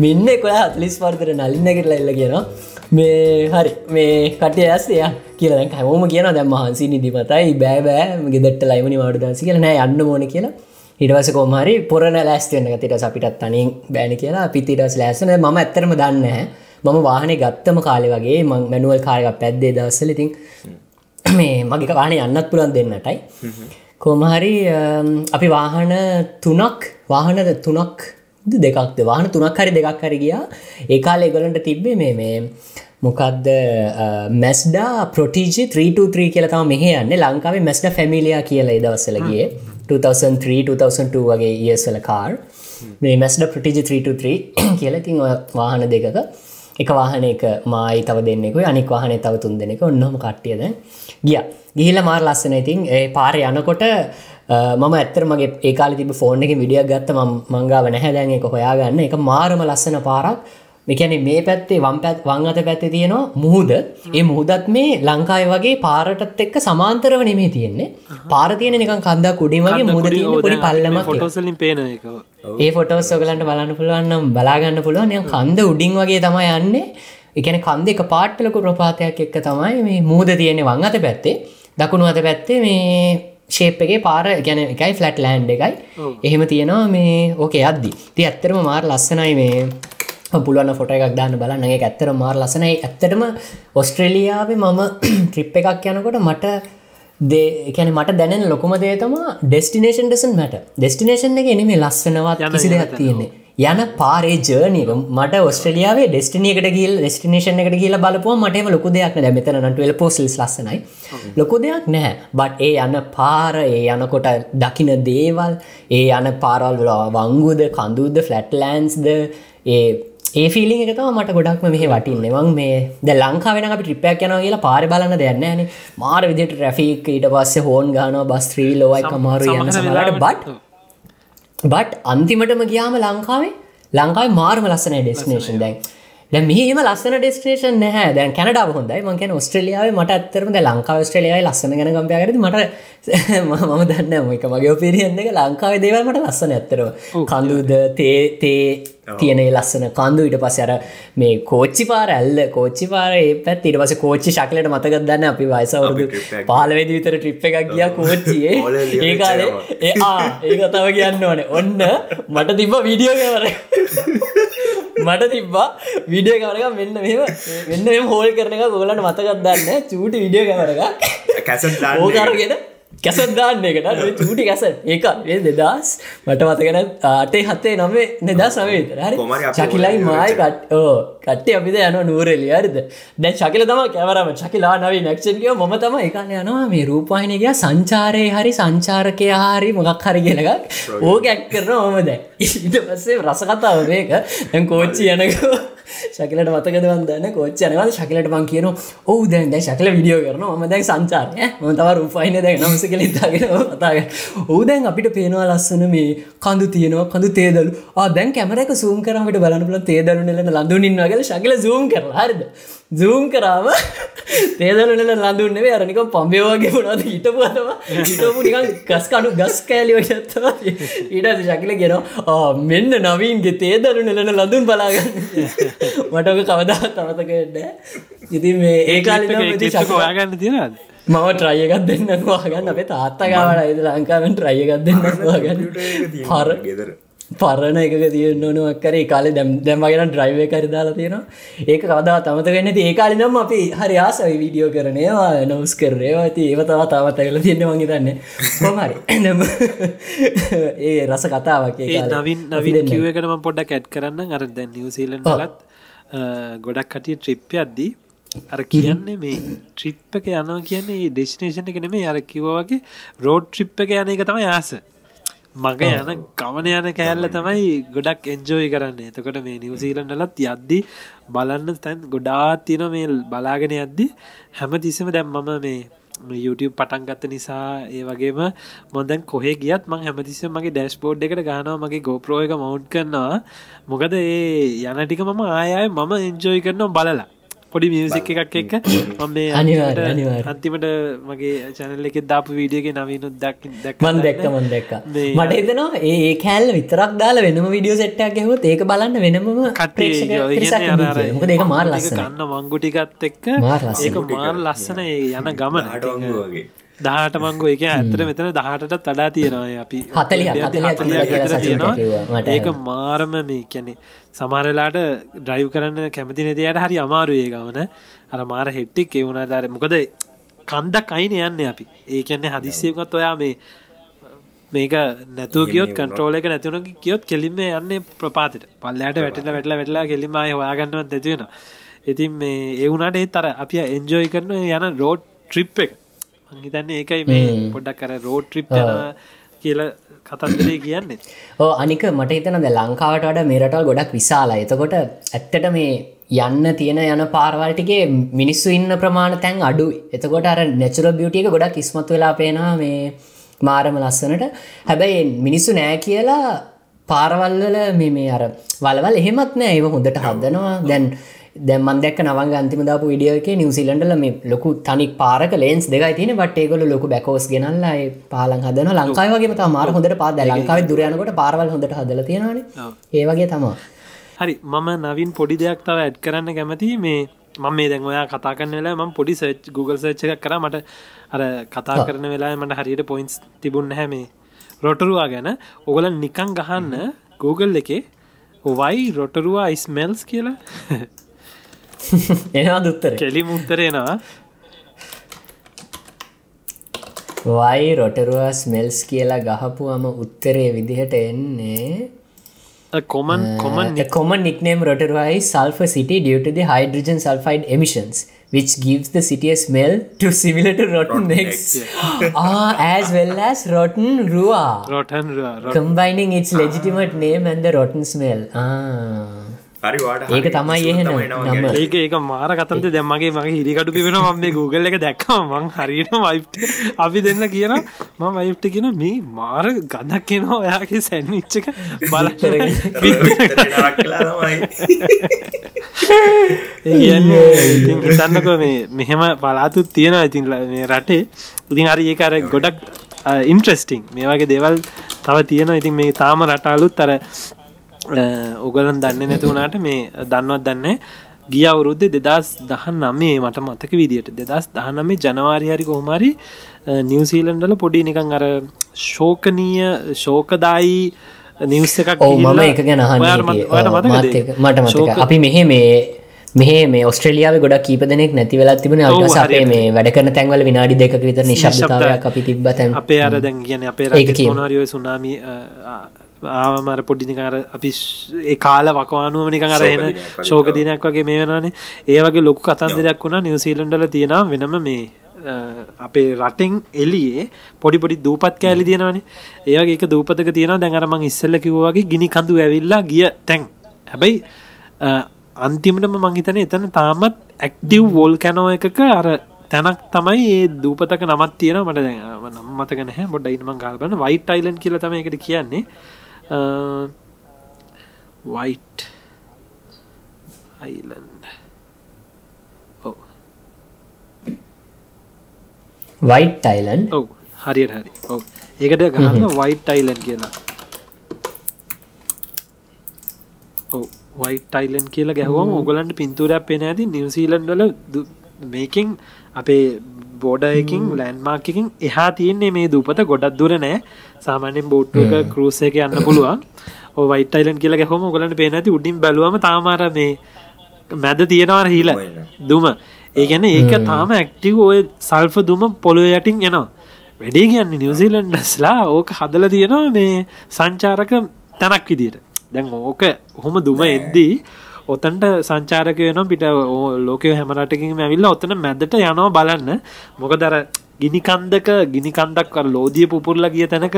මෙන්න කොලා හතලිස් පර්තර නලින් නැගිටලා එල්ල කියනවා. මේ හරි මේ කටය ඇස්ය කියලා දැන් හැමෝම කියන දැම් මහන්සි නිදිමතයි බෑ බෑ ගෙදට ලයිමනි වාඩ දසි කියලා නෑ යන්න ඕන කියලා. හිටවස කොමහරි පොරන ලෑස්තවෙන්න තිට අපිටත් තනින් බෑන කියලා. පිතිටස් ලෑසන ම ඇත්තරම දන්න මම වාහනේ ගත්තම කාලෙ වගේ මං මැනුවල් කාරක පැද්දේ දවස්සල ඉතින් මේ මගේ වාහන යන්නත් පුළන් දෙන්නටයි. කොමහරි අපි වාහන තුනක් වාහන තුනක් දෙකක්ද? වාහන තුනක් හරි දෙකක් හරි ගියා. ඒකාල එගොලන්ට තිබ්බේ මේ මේ මොකක්ද මැස්ඩා ප්‍රටිජි 323 කියල තම මෙහ යන්න. ලංකාවේ මැස්ඩ ෆැමිලියා කියලා දවස්සලගේ 2003 2002 වගේ ඒසල කාර්. මේ මැස්ඩ ප්‍රටිජි 323 කියලතින් වාහන දෙකක එක වාහන එක මයි තව දෙන්නෙකු අනික් වාහන තව තුන් දෙනෙක ඔන්නොම කට්ටියද? ගිය. ගිහිල මාර් ලස්සන ඉතින් ඒ පාර යනකොට මම ඇත්තර මගේ ඒකාල තිබ ෆෝන් එක විඩියක් ගත්ත මංගාව නැහැ. දැන් එක හොයාගන්න. එක මාරම ලස්සන පාරක්. මෙකැන මේ පැත්තේ වම් පැත් වං අත පැත්තේ තියෙනවා මුහුද ඒ මුහදත් මේ ලංකාය වගේ පාරටත් එක්ක සමාන්තරව නෙමේ තියෙන්නේ. පාර තියෙන නිකන් කන්දා කුඩින් වගේ තියෙන පොඩි පල්ලමක් ෆොටෝසලින් පේන ඒ ෆොටෝස් ඔගලන්ට බලන්න පුළුවන්නම් බලාගන්න පුළුවන්. යම් කන්ද උඩින් වගේ තමයි යන්නේ. එකන කන්ද එක පාට්ටලකු ප්‍රපාතයක් එක්ක තමයි මේ මුහද තියෙන්නේ වං අත පැත්තේ. දකුණු අත පැත්තේ මේ ශේප්ගේ පාර ගැන එකයි ෆලට් ලෑන්් එකයි. එහෙම තියෙනවා මේ ඕකේ අද්දි. ති ඇත්තරම මාර් ලස්සනයි මේ පුළුවන් ෆොට එකක් දාන්න බලන්න. ඒ ඇත්තර මාර් ලසනයි ඇත්තටම ඔස්ට්‍රේලියාවේ මම ට්‍රිප් එකක් යනකොට මට දෙකැන මට දැනෙන ලොකුම දේතම ඩෙස්ටිනේෂන් ඩෙසන් මට ඩෙස්ටිනේෂන් එක එනෙම ලස්සනවත් කිසි දෙයක් තියෙන්නේ. යන පාරේ ජර්නීක මට ඔස්ට්‍රලියාවේ ඩෙස්ටිනියකට ගිල් ඩෙස්ටිනේෂන් එකට කියලා බලපුව මටම ලොකු දෙයක් නැ. මෙතන නටවල් පොසිල් ලස්සනයි. ලොකු දෙයක් නැහැ බට් ඒ යන පාර ඒ යනකොට දකින දේවල් ඒ යන පාරල් වංගුද කඳුද ෆලට්ලන්ස්ද ඒ ඒ ෆිලි එකතම මට ගොඩක්ම මෙහ වටින්න. වන් මේ ද ලංකාවෙන අපි ට්‍රිපයක් යන කියලා පාර බලන්න දෙන්න න. මාර විදිට ට්‍රෆික් ඊට පස්සේ හෝන් ගාන බස්ත්‍රී ලෝයි කමාරු යන්න සමලට බට් බට් අන්තිමටම ගියාම ලංකාවේ ලංකායි මාර්ම ලස්සන ඩෙස්නේෂන් දැන් දැ මෙහම ලස්සන ඩෙස්ටේෂන් නැහැ. දැන් කැනඩාව හොඳයි. මංකැන ඔස්ට්‍රලියාව මට ඇත්තරම ලංකාව ස්ට්‍රලියයි ලස්සන ගැන ගම්පයකරද මට මම දන්න එක මගේ පිරිියන්න එක. ලංකාවේ දේවල්මට ලස්සන ඇත්තරව කඳුද තේ තේ තියන ලස්සන කන්දු ඉට පස අර මේ කෝච්චි පාර ඇල්ල. කෝච්චි පාර පැත් ඉට පස කෝච්චි ශක්ලට මතකත් දන්න අපි වයිසවරුදු පාලවෙදි විතර ට්‍රිප් එකක් ගිය කෝච්චියේ. ඒකාලේ ඒ ඒක තව කියන්න ඕනේ. ඔන්න මට තිබ වීඩියෝ කවර මට තිබ්බා විඩිය කවරක මෙන්න මෙම මෙම හෝල් කරන එක ගොලට මතකත් දන්න. චූටි විඩිය කවරක කැසට ඕකරගෙන කැසත් දාන්න එකට චූටි කැස ඒ දෙදස් මට මතගෙන අටේ හත්තේ නමේ හරි. අපි චකිලයි මයි කට ඕ කට්ටේ අපිද යන නූරෙලි අරිද දැන් ශකිල තම කැවරම චකිලා නවී නැක්ෂන්ියෝ ම තම එකන්න යනවා. මේ රූපාහිනකයා සංචාරය හරි සංචාරකය හරි මොකක් හරි කියලගක් ඕක ඇක් කරන ඕමද ඊට පස්සේ රසකතාව මේක දැන් කෝච්චි යනකෝ. ශකිලට මතකදවන්දන්න කෝච්ච යනවද ශකිලට මං කියන ඔහු දැන් දැ ශකල විඩියෝ කරන ම දැන් සංචාරය ම තව රූපයින දැන් නමස කලින්තාගෙන කතාග ඕ දැන් අපිට පේනවා ලස්සන මේ කඳු තියනවා කඳු තේදලු දැන් කැමරක සූම් කරමට බලනපල තේදලු නෙලන ලඳුනින් වගල ශකල සූම් කරලා. හරිද? සූම් කරාම තේදලනල ලඳුන්නෙේ අරනික පම්බයෝගේ පුුණද හිටපුතම හිටපු නිකන් ගස් කඩු ගස් කෑලිව ගත්තවා ඊට ශකිල ගෙනවා මෙන්න නවීන්ගේ තේදලු නෙලන ලඳුන් බලාගන්න. මටක කවදා තමතකෙන්න ඉතින් මේ ඒකාල හොයාගන්න තියනද මම ට්‍රයගත් දෙන්න වාගන්න අපේ තාත්තකාවට අයිද ලංකාවෙන් ට්‍රයගත් දෙන්න වාගන්න පර ගෙදර. පරණ එක තියන්න ඕනුවක්කර කාල දැම් දැම්මගෙන ඩ්‍රයිව කර දාලා තියෙනවා. ඒක කවදා තමත වෙන්න ඒ කාලි නම් අපි හරි ආසයි වීඩියෝ කරනවා නවස් කරේවා ඇති ඒව තව තාවත් ඇගල තියෙන වගේ දන්න නැම ඒ රස කතාවක්. නවින් නවින්. කිවකටම පොඩ්ඩක් ඇඩ් කරන්න අර දැන් නිවසීලන් ලත් ගොඩක් කටිය ට්‍රිප්ප අද්දී අර කියන්නේ මේ ට්‍රිප් එක යනවා කියන්නේ ඩෙස්නේෂන් එක නෙමේ අර කිව්වගේ රෝඩ් ට්‍රිප් එක යන එක තමයි ආස. මග යන ගමන යන කෑල්ල තමයි ගොඩක් එන්ජෝයි කරන්න. එතකොට මේ නිවසීලන්ඩලත් යද්දි බලන්න තැන් ගොඩාත් තින මේ බලාගෙන යද්දි. හැම තිස්සම දැම් මම මේ YouTube පටන් ගත්ත නිසා ඒ වගේම මොදැන් කොහෙ ගියත් මං හැමතිස්ස මගේ ඩැස්පෝඩ් එකට ගානවා මගේ ගෝප්‍රෝ එක මවුන්් කරනවා. මොකද ඒ යනටික මම ආයය මම එන්ජෝයි කරනවා බලලා පොඩි මියසික් එකක් එක්ක. මම මේ අනිවාර්ය, අන්තිමට- මගේ චැනල්ල එක දාපු වීඩියගේ නවීනුත් දක් දැක් මන් දැක්ක මට එතනවා ඒ කෑල්ල විතරක් දාලා වෙනම විඩියෝ සෙට්ටක් ගැහුවත් ඒක බලන්න වෙනම ඒක මාර ලස්සන ගන්න මංගුටිකත් එක්ක. ඒක මාර ලස්සන ඒ යන ගමන. ආටවංගු වගේ දහට මංගෝ එක ඇතර මෙතන දහටත් වඩා තියෙනවා අපි තියෙනවා. ඒක මාරම මේ කැනෙ සමරලාට ඩ්‍රයිව් කරන්න කැමති නැතියට හරි අමාරු ඒ ගමන. අර මාර හෙට්ටික් ඒ වුණා දර මොකද කන්දක් අයින යන්න අපි. ඒ කියන්නේ හදිස්සයකත් ඔයා මේ මේක නැතු කියොත් කන්ට්‍රෝල එක නැතිවුණ කියොත් කෙලින්ම යන්න ප්‍රපාතට. පල්ලට වැටල වැටල වැටලා කෙලිමයි හොයාගන්නවත් ඇතිවෙන ඉතින් මේ ඒවුණට ඒත් අර අපි එන්ජෝයි කරන යන රෝඩ් ට්‍රිප් එක හිතන්නේ ඒකයි මේ පොඩ්ඩක් කර රෝඩ් ට්‍රිප් කියල කතන්දරේ කියන්නේ. ඕ අනික මට හිතන ද ලංකාවට වඩ මේරටල් ගොඩක් විශාලා එතකොට ඇත්තට මේ යන්න තියෙන යන පාරවල්ටිගේ මිනිස්සු ඉන්න ප්‍රමාණ තැන් අඩු එතකොට අර නැචුර බියටියක ගොඩක් ඉස්මත් වෙලා පේනවා මේ මාරම ලස්සනට. හැබැයි මිනිස්සු නෑ කියලා පාරවල්වල මේ මේ අර වලවල් එහෙමත් නෑ. ඒව හොඳට හදනවා. දැන් දැමන් දෙක් නවංග අන්තිමදාපු විඩියෝක නිවසිලන්ඩල මේ ලොකු තනික් පාරක ලේන්ස් දෙකයි තින බට ඒගොල ලොකු බැකෝස් ගෙනල්ලා ඒ පාලන් හදන ලංකාවගේ තා මාර හොඳට පාද ලංකාව දුරයනකොට පාරවල් හොඳට හදල තියෙනවාන. ඒවගේ තමා හරි මම නවින් පොඩි දෙයක් තව ඇඩ් කරන්න කැමති මේ මම මේ දැන් ඔයා කතා කරන වෙලා ම පොඩි සච් Google සච්ච එකක් කර. මට අර කතා කරන වෙලා මට හරියට පොයින්ස් තිබුන්න හැ මේ රොටරුවා ගැන. ඔගල නිකං ගහන්න Google එකේ ඔවයි රොටරුවා ඉස්මෙල්ස් කියලා එනවා දුත්තර කෙලි මුත්තරෙනවා වයි රොටරුවස් මෙල්ස් කියලා ගහපුුවම උත්තරේ විදිහට එන්නේ common common The common nickname Rotorua is Sulfur City due to the hydrogen sulfide emissions, which gives the city a smell to similar to rotten, eggs. ah, as well as rotten rua, rotten combining its legitimate name and the rotten smell. Ah. හරි වාට ඒක තමයි එහෙනම් නම. ඒක ඒක මාර කතන්ත දැම්මගේ මගේ හිරිකටු පිබෙන ම මේ Google එක දැක්කම මං හරියට වයිප් අපි දෙන්න කියන ම වයිප්ට කියන මේ මාර ගදක් කියෙනවා ඔයාගේ සැන්විච්චක බල හිතන්නක මේ මෙහෙම පලාතුත් තියෙන ඉතින් මේ රටේ. ඉතින් හරි ඒක අර ගොඩක් ඉන්ට්‍රස්ටිං මේ වගේ දේවල් තව තියෙන ඉතින් මේ තාම රටාලුත් අර ඔගලන් දන්න නැතිවුණට මේ දන්නවත් දන්න ගිය අවුරුද්ධ දෙදස් දහන් නමේ මට මතක විදිට දෙදස් දහනමේ ජනවාරිහරි කොහමරි නිවසීලන්ඩල පොඩි නිකං අර ශෝකනීය ශෝකදායි නිවස් එකක් මම එක ගැන අහන්න ඔයාට මත- හිටියේ. ඔයාට ඔව්, මතකද මාත් ඒක? එක- මට අපි මෙහෙ මේ මෙහ මේ ඔස්ට්‍රලියාව ගොඩක් කීප දෙනෙක් නැති වෙලා තිබෙන අපේ. මේ වැඩ කරන තැන්වල විනාඩි දෙක විතර නිශබ්දතාවයක් අපි තිබ්බ තැන් අපේ අර දැන් කියන අපේ කියමු. මොනරිය සුනාමි ආමර පොඩ්ඩිනිකාර අපි කාල වකවානුව නිකන් අර එන ශෝක දිනයක් වගේ. මේ වෙනනේ ඒ වගේ ලොකු කතන්දරයක් වුණා නිවසීලන්ඩල තියෙනවා වෙනම මේ අපේ රටෙන් එලියේ පොඩි පොඩි දූපත් කෑලි තියෙනවනේ ඒවගේ දූපතක තියෙන දැඟරමං ඉස්සල්ල කිව්වාගේ ගිනි කඳු ඇවිල්ලා ගිය තැන්. හැබැයි අන්තිමටම මංහිතන එතන තාමත් ඇක්ඩිව් වෝල් කැනෝ එකක අර තැනක් තමයි ඒ දූපතක නමත් තියෙන මට දැන් නම් මතක නැහැ. බොඩ ඉනම ගල්බන වයිට අයිලන් කියල තම එකට කියන්නේ වයිට් අයිලන්ඩ් ඔව වයිට් ටයිලන් ඔව් හරියට හරි. ඔව් ඒකට ගහන්න වයිට් අයිලන් කියලා. ඔව් වයිට ටයිලන් කියලා ගැහවම ඔගලන්ට පින්තුරයක් පෙන ඇති නිවසීලන්ඩල මේකින් අපේ බෝඩයකින් ලෑන්මාර්කින් එහා තියන්නේ මේ දූපත ගොඩක් දුර නෑ. සාමාන්‍යෙන් බෝට්ටක කරුස එක යන්න පුළුවන්. වයිටයිලන් කියලා ගැහොම ගලට පේන ඇති උඩින් බැලුවම තාමාර මේ මැද තියෙනවාර හිල දුම. ඒගැන ඒක තාම ඇක්ටිව් ඔය සල්ෆ දුම පොළොව යටින් එනවා. වැඩේ කියන්නේ නිවසිලන්ඩස්ලා ඕක හදල තියෙනවා මේ සංචාරක තැනක් විදියට. දැන් ඕක හොම දුම එද්දී ඔතන්ට සංචාරක වෙන පිට ලෝකය හැමරටකින් ඇවිල්ල ඔතන මැදට යනවා බලන්න. මොකදර ගිනිකන්දක ගිනිකන්දක් කර ලෝදිය පුපුරලා ගිය තැනක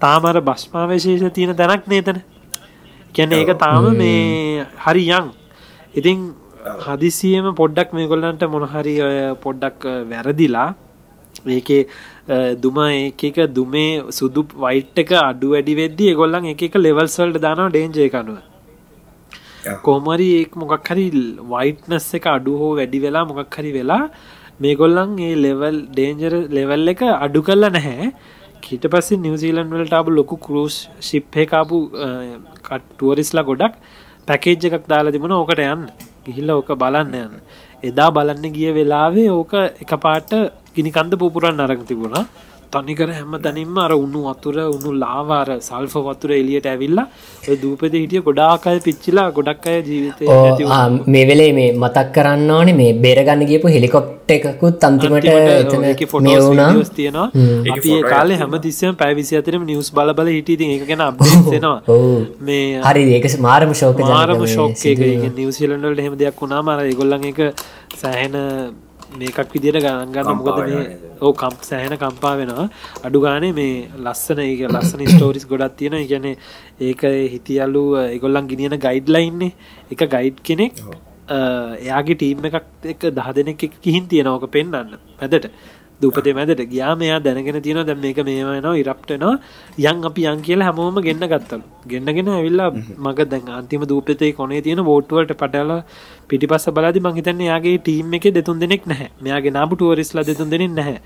තාමර බස්්මාවශේෂ තියෙන තැනක් නේතන කැන ඒක තාම මේ හරි යං. ඉතින් හදිසියම පොඩ්ඩක් මේ ගොල්ලන්ට මොනහරි පොඩ්ඩක් වැරදිලා ඒකේ දුම ඒක දුමේ සුදු වයිට් එක අඩු වැඩි වෙද්දි ගොල්ලන් එක ලෙවල්සල්ට දානවා ඩේන්ජය කනුව කෝමරි ඒ මොකක් හරි වයිට්නස් එක අඩු හෝ වැඩි වෙලා මොකක් හරි වෙලා මේ ගොල්ලන් ඒ ලෙවල් ඩේන්ජර ලෙවල් එක අඩු කරලා නැහැ. කීට පස්සේ නිවසීලන් වලට අප ලොකු කරස් ශිප්හකාපු කටුවරිස්ලා ගොඩක් පැකේජ් එකක් දාලා තිබුණ. ඕකට යන්න. ගිහිල්ල ඕක බලන්න යන්න. එදා බලන්න ගිය වෙලාවේ ඕක එක පාට ගිනිකන්ද පුපුරන් අරං තිබුණා. තනිකර හැම තැනින්ම අර උන්නු වතුර උන්නු ලාවාර සල්ෆ වතුර එලියට ඇවිල්ලා දූපද හිටිය ගොඩාකය පිච්චිලා ගොඩක් අය ජීවිතය. මේ වෙලේ මේ මතක් කරන්න ඕනේ මේ බේරගන්න ගියපු හෙලිකොප්ට එකකුත් අන්තිමට ෆොටෝස් තියෙනවා. අපි ඒ කාලේ හැම තිස්සම පැවිසි අතරම නිවස් බල බල හිටියති එක ගැන ඔව් මේ හරි ඒක මාරම ශෝක මාරම ශෝක්කයක නිවසිලන්ඩට හෙම දෙයක් වුණා මර ඒගොල්ලන් එක සෑහෙන මේකක් විදියට ගණන් ගන්න. මොකද මේ ඕ කම් සෑහෙන කම්පා වෙනවා. අඩු ගානේ මේ ලස්සන ඒ ලස්සන ස්ටෝරිස් ගොඩක් තියෙන ගැන ඒක හිතියල්ලු එගොල්ලන් ගිනියන ගයිඩ්ලයින්නේ එක ගයිඩ් කෙනෙක් එයාගේ ටීම් එකක් එක දහ දෙනෙක් කිහින් තියෙනවක පෙන්න්න පැදට දුපතේ මැදට ගයා. මෙයා දැනගෙන තියෙන දැම් මේක මේමනවා ඉරප්ටනවා යන් අපි යන් කියලා හැමෝම ගෙන්න්න ගත්තලු. ගෙන්න්නගෙන ඇවිල්ලා මග දැන් අන්තිම දූපතේ කොනේ තියෙන බෝට්ුවලට පටල පිටිපස්ස බලදි මහිතන්න යාගේ ටීම් එක දෙතුන් දෙනෙක් නැහැ. මෙයාගේ නාපුටුවරිස්ලා දෙතුන් දෙනෙක් නැහැ.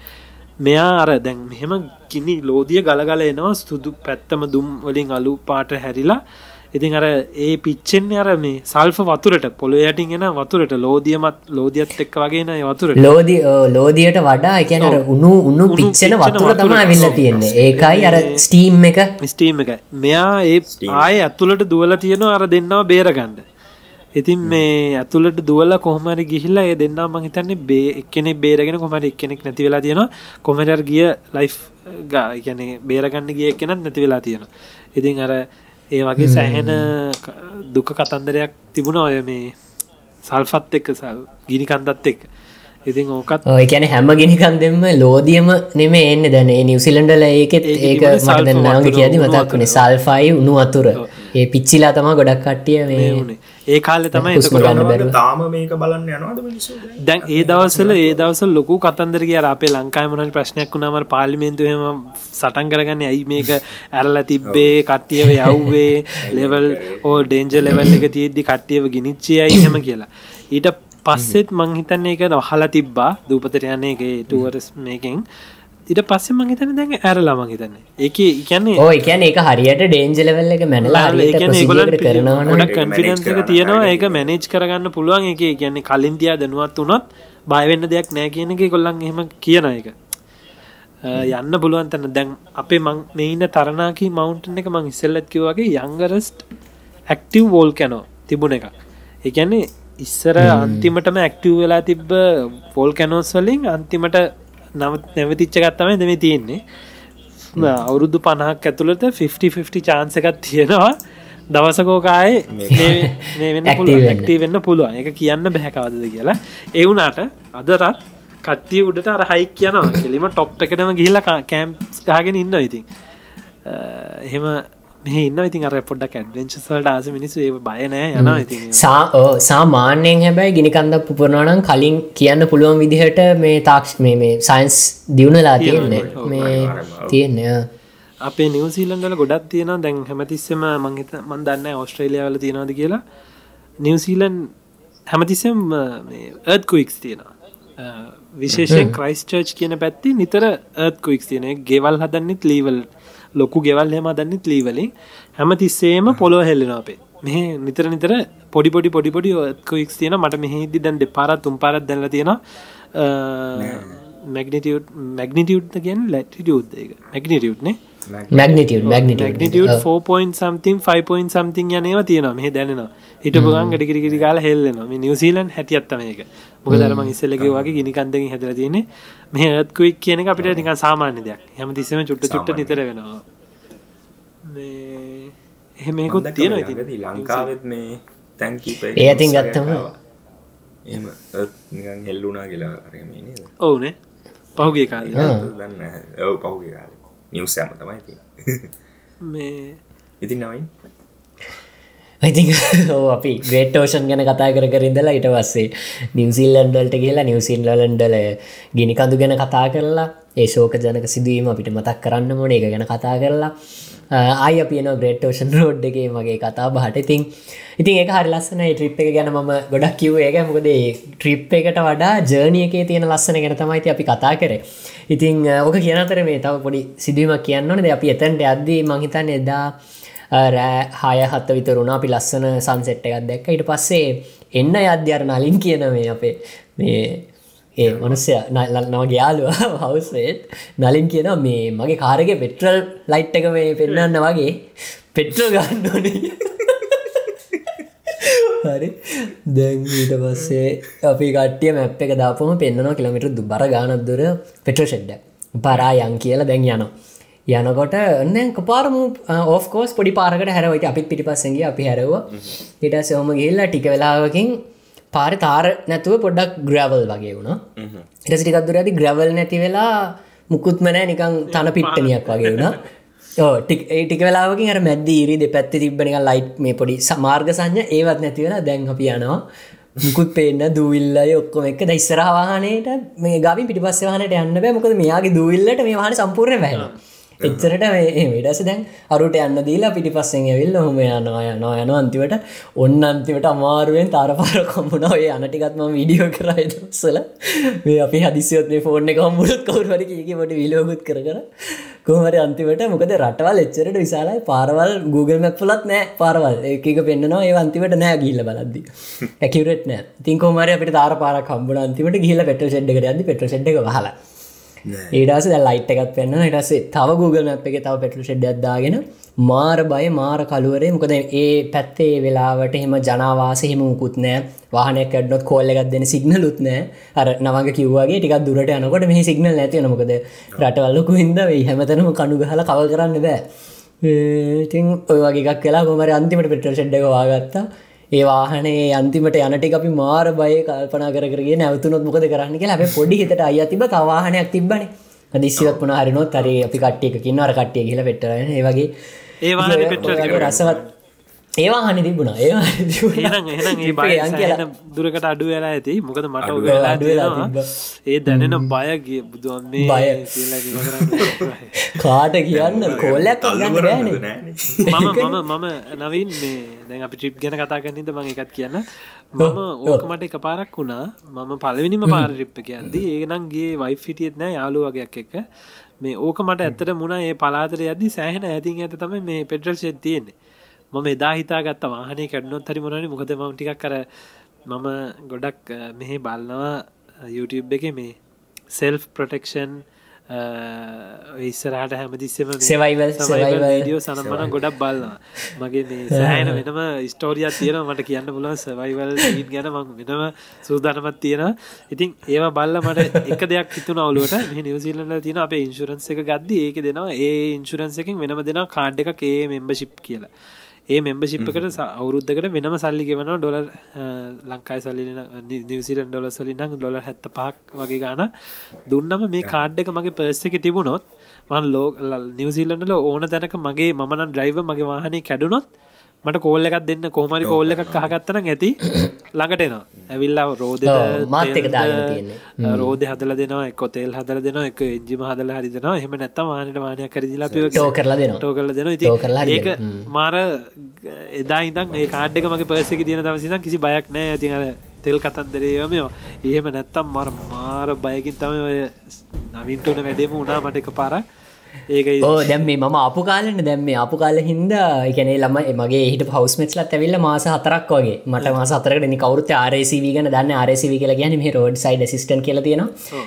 මෙයා අර දැන් මෙහෙම ගිනි ලෝදිය ගලගල එනවා සුදු පැත්තම දුම් වලින් අලු පාට හැරිලා ඉතින් අර ඒ පිච්චෙන් අර මේ සල්ෆ වතුරට පොළො යටින් එන වතුරට ලෝදියමත් ලෝදියත් එක්ක වගේන වතුරට. ලෝදි ලෝදියට වඩා එකන අර උුණු උන්නු පිච්චෙන වතුර තම ඇවිල්ල තියෙන්නේ. ඒකයි අර ස්ටීම් එක. ස්ටීම් එක. මෙයා ඒ ආය ඇතුළට දුවල තියෙනවා අර දෙන්නවා බේරගන්න. ඉතින් මේ ඇතුළට දුවල කොහමරි ගිහිල්ලා ඒ දෙන්නා මං හිතන්නේ බේ එක්කෙනෙක් බේරගෙන කොමට එක්කෙනෙක් නැති වෙලා තියෙනවා. කොමටර් ගිය ලයිෆ් ගැන බේරගන්න ගිය කෙනත් නැති වෙලා තියෙනවා. ඉතින් අර ඒ වගේ සෑහෙන දුක කතන්දරයක් තිබුණ ඔය මේ සල්ෆත් එක්ක ගිනි කන්දත් එක් ඉතින් ඕකත් ඒකැන හැම ගෙනිකන් දෙම ලෝදියම නෙම එන්න දැන. නිවසිලන්ඩල ඒකෙත් ඒක මට දන්නාවගේ කියද මතක්ුණේ සල්ෆයි උුණු අතුර ඒ පිච්චිලා තම ගොඩක් කට්ටිය මේ ඒ කාලෙ තමයි එතකොට. තාම මේක බලන්න යනවාද මිනිස්සු. දැන් ඒ දවසල ඒ දවස ලොකු කතන්දර කිය අපේ ලංකායි මොනට ප්‍රශ්නයක් වුණාම පාලිමේන්තුවම සටන් කරගන්න. ඇයි මේක ඇරල තිබ්බේ? කට්ටියව යව්වේ? ලෙවල් ඕ ඩේන්ජ ලෙවල් එක තියෙද්දි කට්ටියව ගිනිච්චයයි හෙම කියලා. ඊට පස්සෙත් මංහිතන්නේ එක හලා තිබ්බා. දූපතර යන්නේ එක ටුවරස් මේකින් ඉට පස්සේ මංහිතන දැන් ඇරලා මංහිතන්න ඒක ඉකන්නේ ඕ එකන ඒක හරියට ඩේන්ජලවල්ල එක මැනලා එක තියෙනවා ඒක මැනේජ් කරගන්න පුළුවන්. එක කියන්නේ කලින් තියා දැනුවත් වනොත් බයවෙන්න දෙයක් නෑ කියන එක කොල්ලන් එහෙම කියන එක යන්න පුළුවන් තැන. දැන් අපේ මං මෙයින්න තරනාකි මවන්ටන් එක මං ඉස්සල්ලත් කිවගේ යංගරස්ට ඇක්ටව් වෝල් කැනෝ තිබුණ එක එකන්නේ ඉස්සර අන්තිමටම ඇක්ටව් වෙලා තිබ්බ පොල් කැනෝස් වලින් අන්තිමට නව නැවතිච්ච ගත්තමයි දෙම තියෙන්නේ. අවුරුදු පණහක් ඇතුළට 50 චාන්ස එකත් තියෙනවා. දවසකෝකාය ඇක්ටී වෙන්න පුළුවන් එක කියන්න බැහැකවදද කියලා. එවුනාට අදරත් කට්ටිය උඩට අර හයි කියනවා කෙලිම ටොප් එකටම ගිහිල්ල කෑම් ගාගෙන ඉන්න ඉතින්. එහෙම මේ ඉන්න ඉතින් අර පොඩ්ඩක් ඇඩවෙන්චසල්ට ආස මිනිස්සු. ඒ බයනෑ යන ඉතින් සාමාන්‍යයෙන් හැබැයි ගිනිකන්ද පුපුරනනම් කලින් කියන්න පුළුවන් විදිහට මේ තාක්ෂ මේ සයින්ස් දියුණලා තියෙන්නේ. මේ තියෙන්නේ අපේ නිවසීලන්ඩල ගොඩක් තියෙන දැන් හැමතිස්සම මංහිත මන් දන්න ඔස්ට්‍රේලියාවල තියෙනවාද කියලා. නිවසීලන් හැමතිස්සම් ඒත් කුයික්ස් තියෙනවා. විශේෂෙන් ක්‍රයිස් චර්ච් කියන පැත්ති නිතර ඒත් කුයික්ස් තියෙන ගෙවල් හදන්නෙත් ලීවල් ලොකු ගෙවල් හෙම දන්නෙත් ලීවලින් හැමතිස්සේම පොලො හෙල්ලෙන අපේ. මෙහ නිතර නිතර පොඩි පොඩි පොඩි පොඩි කුයික්ස් තියෙන මට මෙහිදි දැන් දෙ පාරත් තුම් පාරත් දැල තියෙන මැගනිටියුට් මැගනිටියුට් ගැන් ලැටිටියුත් එක මැගනිටියුට්නේ මැගනිටියුඩ් මැගනිටියුඩ් 4 සම්තින් 5 සම්තින් යනවා තියෙනවා. මෙහ දැනෙනවා. හිටපුගන් ගඩිකිරිකිරි කාල හෙල්ලෙනවා. මේ නිවසීලන් හැටියත්තම එක මොක දරම ඉස්සල්ලගේ වගේ ගිනිකන්දකින් හැදර තියෙන මේ ඒත්කුයික් කියන අපිට නික සාමාන්‍ය දෙයක්. හැම තිස්සම චුට්ට චුට්ට නිතර වෙනවා. එහෙමකුත් තියෙන ලංකාවත් මේ තැන්කීප ඒ ඇතින් ගත්තම එම හෙල්ලුනා කියලා ඔවුනේ. පහුගේ කාල. ඔව පහුගේ කාල. නිවස් ඇම තමයි මේ ඉතින් නවයින් ඉති අපි ග්‍රේටෝෂන් ගැන කතා කර කරින්දලා ඉට පස්සේ නිවසිල්ලන්ඩල්ට කියලා නිවසිල්ලන්ඩල ගිනිකඳු ගැන කතා කරලා ඒ ශෝක ජනක සිදුවීම අපිට මතක් කරන්න මොන එක ගැන කතා කරලා ආය පියන ග්‍රේටෝෂන් රෝඩ් එකේ මගේ කතා බහට. ඉතින් ඉතින් ඒ හරි ලස්සන ට්‍රිප් එක ගැන ම ගොඩක් කිව් ඒක. මොකද ට්‍රිප් එකට වඩා ජර්නියකේ තියෙන ලස්සන ගැන තමයිති අපි කතා කරේ. ඉතින් ඕක කියනතර මේ තව පොඩි සිදුවීමක් කියන්නනද අපි එතැන්ට අද්දී මහිතන්න එදා රෑ හය හත්ත විතරුණා අපි ලස්සන සංසෙට් එකක් දැක්ක. ඉට පස්සේ එන්න අධ්‍යාර නලින් කියන මේ අපේ මේ ඒ මනුස්සය නව ගයාලුව හවස්වේත් නලින් කියන මේ මගේ කාරගේ පෙට්‍රල් ලයිට් එක මේ පෙන්න්න වගේ පෙට්‍රල් ගන්න ඕනේ. හරි. දැන් ඊට පස්සේ අපි කටිය මැප් එක දාපම පෙන්න්නනවා කිලමිට දුබර ගානත්දුර පෙට්‍ර ෂෙඩ්ඩ පරා යන් කියලා දැන් යනවා. යනකොට එන්න කපාරම ඕෆකෝස් පොඩි පාරකට හැරවයි අපිත් පිටි පස්සගේ අපි හැරව ඉට සෝම ගිල්ලා ටික වෙලාවකින් පාර තාර නැතුව පොඩ්ඩක් ග්‍රවල් වගේ වුණා. ඉටසිටිකක්දුර ඇති ග්‍රවල් නැති වෙලා මුකුත්මනෑ නිකං තන පිට්ටනියක් වගේ වුණා. ටික වෙලාවකින් අර මැද ඉරි දෙ පැත්ති තිබ්බනික ලයිට් මේ පොඩි සමාර්ග සංඥ ඒවත් නැතිවෙලා දැන් අපි යනවා. මුකුත් පේන්න දූවිල්ලය ඔක්කොම එක දයිස්සරවාහනයට මේ ගවි පිටිපස්සවාහනට යන්න බෑ. මොකද මෙයාගේ දූවිල්ලට මේ වාහන සම්පූර්ණ වැහෙන එච්චරට විඩස දැන් අරුට යන්න දීලා පිටිපස්සෙන් ඇවිල් හොම යනවා යනවා යන අන්තිවට ඔන්න අන්තිවට අමාරුවෙන් තරපාර කොම්බුණ ඔය අනටිකත්ම විඩියෝ කරයි දසල මේ අපි හදිසියොත් මේ ෆෝර්න කවරුවර එක මට විලෝගුත් කර කර කොහමර අන්තිවට මොකද රටවල් එච්චරට විශාලයි පාරවල් Google මැප්ලත් නෑ පාරවල්. ඒක පෙන්න්නවා. ඒ අන්තිවට නෑ ගිල්ල බලද්දි. ඇකිවරට නෑ. තින් කොමර අපට තාර පාර කම්බුල අන්තිවට ගිල පෙට ෙඩ්ඩ ඇද පෙට ෙඩ් හලා ඒටස ලයිට් එකත් පෙන්න්න ඉටසේ තව Google මැප් එක තව පෙටු ෙඩ් අදාගෙන මාර බය මාර කළුවරේ. මොකද ඒ පැත්තේ වෙලාවට එම ජනවාස හෙම මුකුත් නෑ. වාහනයක් ඩොත් කෝල්ල එකක් දෙන සිගනලුත් නෑ. අර නවග කිව්වාගේ ටිකක් දුරට යනකොට මේ සිගනල් නැති නොකද රටවල්ලකු හිද වෙයි. හැමතනම කණු ගහල කව කරන්න බෑ. ඉතින් ඔය වගේක් කලා කොමර අන්තිමට පෙටල් ෙඩ්ඩක වාගත්තා ඒ වාහනේ අන්තිමට යනට අපි මාර බය කල්පනා කරගේ නැවතුනොත් මොකද කරන්න කියලා අප පොඩි හිතට අය තිබ තවාහනයක් තිබ්බන. දිසිවත් පුන හරිනොත් තරේ අපි කට්ටියකින්න අර කට්ටිය කියල පෙටරන ඒවගේ ඒවා රසවත් ඒවා හනි තිබුණා. ඒවා කියලා. දුරකට අඩු වෙලා ඇති. මොකද මට වෙලා ඒ දැනෙන බයගේ බුදුන් මේ බය. කාට කියන්න? කොල්ලක් මම මම නවින් මේ දැන් අපි ට්‍රිප් ගැන කතා කරන්නද මං එකත් කියන්න. මම ඕක මට එක පාරක් වුණා. මම පලවෙනිම පාරිප්ප කියන්දී ඒනන්ගේ වයි ෆිටියත් නෑ යාලු වගේයක් එක මේ ඕක මට ඇත්තට මුණ ඒ පලාතර යදදි සෑහෙන ඇතින් ඇත තම මේ පෙටල් ෙත් තියෙන්නේ මම එදා හිතාගත්ත වාහනේ කැඩනොත් හරි මොනනි මොකද ම ටිකක් කර මම ගොඩක් මෙහෙ බලනවා YouTube එක මේ සෙල්ෆ් ප්‍රොටෙක්ෂන් ඉස්සරහට හැමතිස්සම survival. ඩියෝ සනම්මන ගොඩක් බලන්න මගේ මේ සෑන වෙනම ස්ටෝරියක් තියෙන මට කියන්න පුළුවන් සවයිවල් ීන් ගැන මං වෙනම සූදානමත් තියෙන ඉතින් ඒවා බල්ල මට එක දෙයක් හිතුන අවුලුවට මේ නිවසිල්ලට තියෙන අප ඉන්ශුරන්ස එක ගද්දි ඒක දෙනවා. ඒ ඉන්ශුරන්ස එකින් වෙනම දෙෙන කාඩ් එක ඒ මෙම්බශිප් කියලා ඒ මෙම්බශිප්කට අවුරුද්ධකට වෙනම සල්ලි ගෙවන ඩොල ලංකායි සල්ලි නිවසිලන් ඩොල සලින්නම් ඩොල හැත්ත පහක් වගේ ගාන දුන්නම මේ කාඩ් එක මගේ පර්ස එක තිබුණොත් මන් ලෝ නිවසිල්ලන්නල ඕන තැනක මගේ මන ඩ්‍රයිව මගේ වාහනය කැඩුනොත් මට කෝල්ල එකක් දෙන්න කොහමරි කෝල්ල එකක් කහගත්තන ඇති. ළඟට එනවා. ඇවිල්ලා රෝධ මාත් එක දාගෙන තියෙන්නේ. රෝධ හදල දෙනවා එක් තෙල් හදල දෙන එක එජිම හදල හරිදෙනවා එහම නැත්තම වානට වානය කරදිලා ටෝ කරලා දෙනවා. ටෝ කරල දෙන ඒක මාර එදා ඉදන් ඒ කාඩ්ක මගේ පසක තියෙන දවසින කිසි බයක් නෑ ඇති අර තෙල් කතන්දරයමයෝ එහෙම නැත්තම් මර මාර බයකින් තම ඔය නවින්ටන වැඩේම උනා මට එක පාර ඒක ඕ දැම් මේ මම අපපු කාලන දැම් මේ අපපු කාල හින්ද එකනේ ලම මගේ හිට පවස්මට්ලත් ඇවිල්ල මාස හතරක් වගේ. මට මාස අතරට කවරුත් ආරසිව ගන දන්න ආරසිව කියලා ගැන මේ රෝඩ් සයිඩ සිස්ටන් කියල තියෙන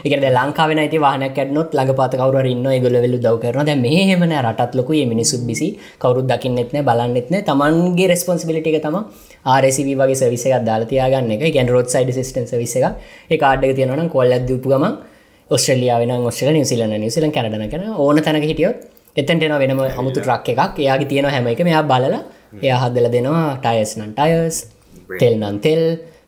එකද ලංකාව නති වාහන කැඩනොත් ලඟ පත කවර ඉන්න ගොල වෙල්ල දව කරන දැ මේ හෙමන රටත් ලොකු මිනිසුත් බිසි කවරුත් දකින්නෙත්න බලන්නෙත්න තමන්ගේ රෙස්පොන්සිබිලිටික තම ආරසිව වගේ සවිසක දාලතියාගන්න එක. ගැන් රෝඩ් සයිඩ සිස්ටන් විස එක කාඩ්ඩක තියෙනවන කොල්ල දපුගම ඔස්ට්‍රලියාවෙන ඔස්ට්‍රල නිවසිලන්න නිවසිලන් කැඩන කන ඕන තැනක හිටියොත් එතන්ටෙන වෙනම අමුතු ට්‍රක් එකක්. එයාගේ තියෙන හැම එක මෙයා බලලා එයා හදල දෙනවා ටයස් නන් ටයස් තෙල් නන් තෙල්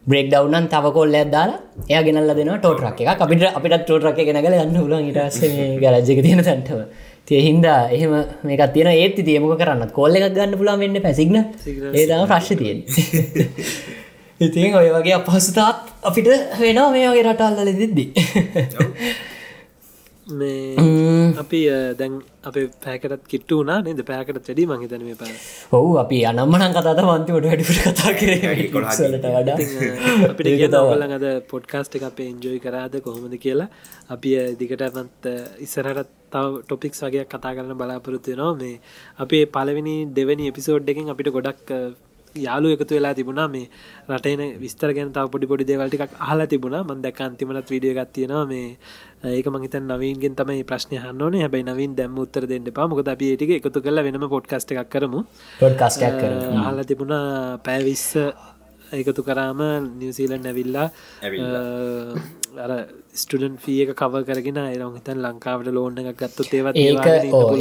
බ්‍රෙක් ඩව්නන් තව කොල්ල දාලා එයා ගෙනල්ල දෙන ටෝටරක් එක අපිට අපිට ටෝටරක් ගෙනගල යන්න උලන් ඉටස ගලජක තියෙන තැන්ටව තියහින්දා එහෙම මේක තියෙන ඒත් තියමක කරන්න කොල්ල එකක් ගන්න පුලා වෙන්න පැසිගන ඒදම ප්‍රශ් තියෙන් ඉතින් ඔය වගේ අපහසුතාත් අපිට වෙනවා මේ වගේ රටල්ල දෙද්දි මේ අපි දැන් අප පැකටත් කිට්ට වනා නද? පැකට වැඩි මහිතන මේ ප ඔහු අපි අනම්මනන් කතාත මන්තිමට වැඩිපුට කතා කරලට වඩා අපිට ගතවල අද පොඩ්කාස්ට එක අපේ එන්ජෝයි කරාද කොහොමද කියලා. අපි දිගටමත් ඉස්සරහට තව ටොපික්ස් වගේ කතා කරන්න බලාපොරොත්තු නවා මේ අපේ පලවෙනි දෙවැනි එපිසෝඩ් එකින් අපිට ගොඩක් යාලු එකතු වෙලා තිබුණා. මේ රටේන විස්තර ගැන තාව පොඩි පොඩි දේවල්ටික් අහලා තිබුණා. මන් දැක් අන්තිමනත් වීඩිය ගත්තියෙනවා මේ ඒක මහිත නවීන්ගෙන් තමයි ප්‍රශ්නය හන්නන හැබයි නවින් දැම් උත්තර දෙන්න පා මොකද අපි ඒටික එකතු කල වෙනම පොඩ්කස්ට එකක් කරමු. හල තිබුණා පැවිස්ස එකතු කරාම නිවසීලන් ඇවිල්ලා අර ස්ටඩන් ෆිය එක කව කරගෙන අයරම් හිතන් ලංකාවට ලෝන්න එකක් ගත්තු ඒවත් ඒක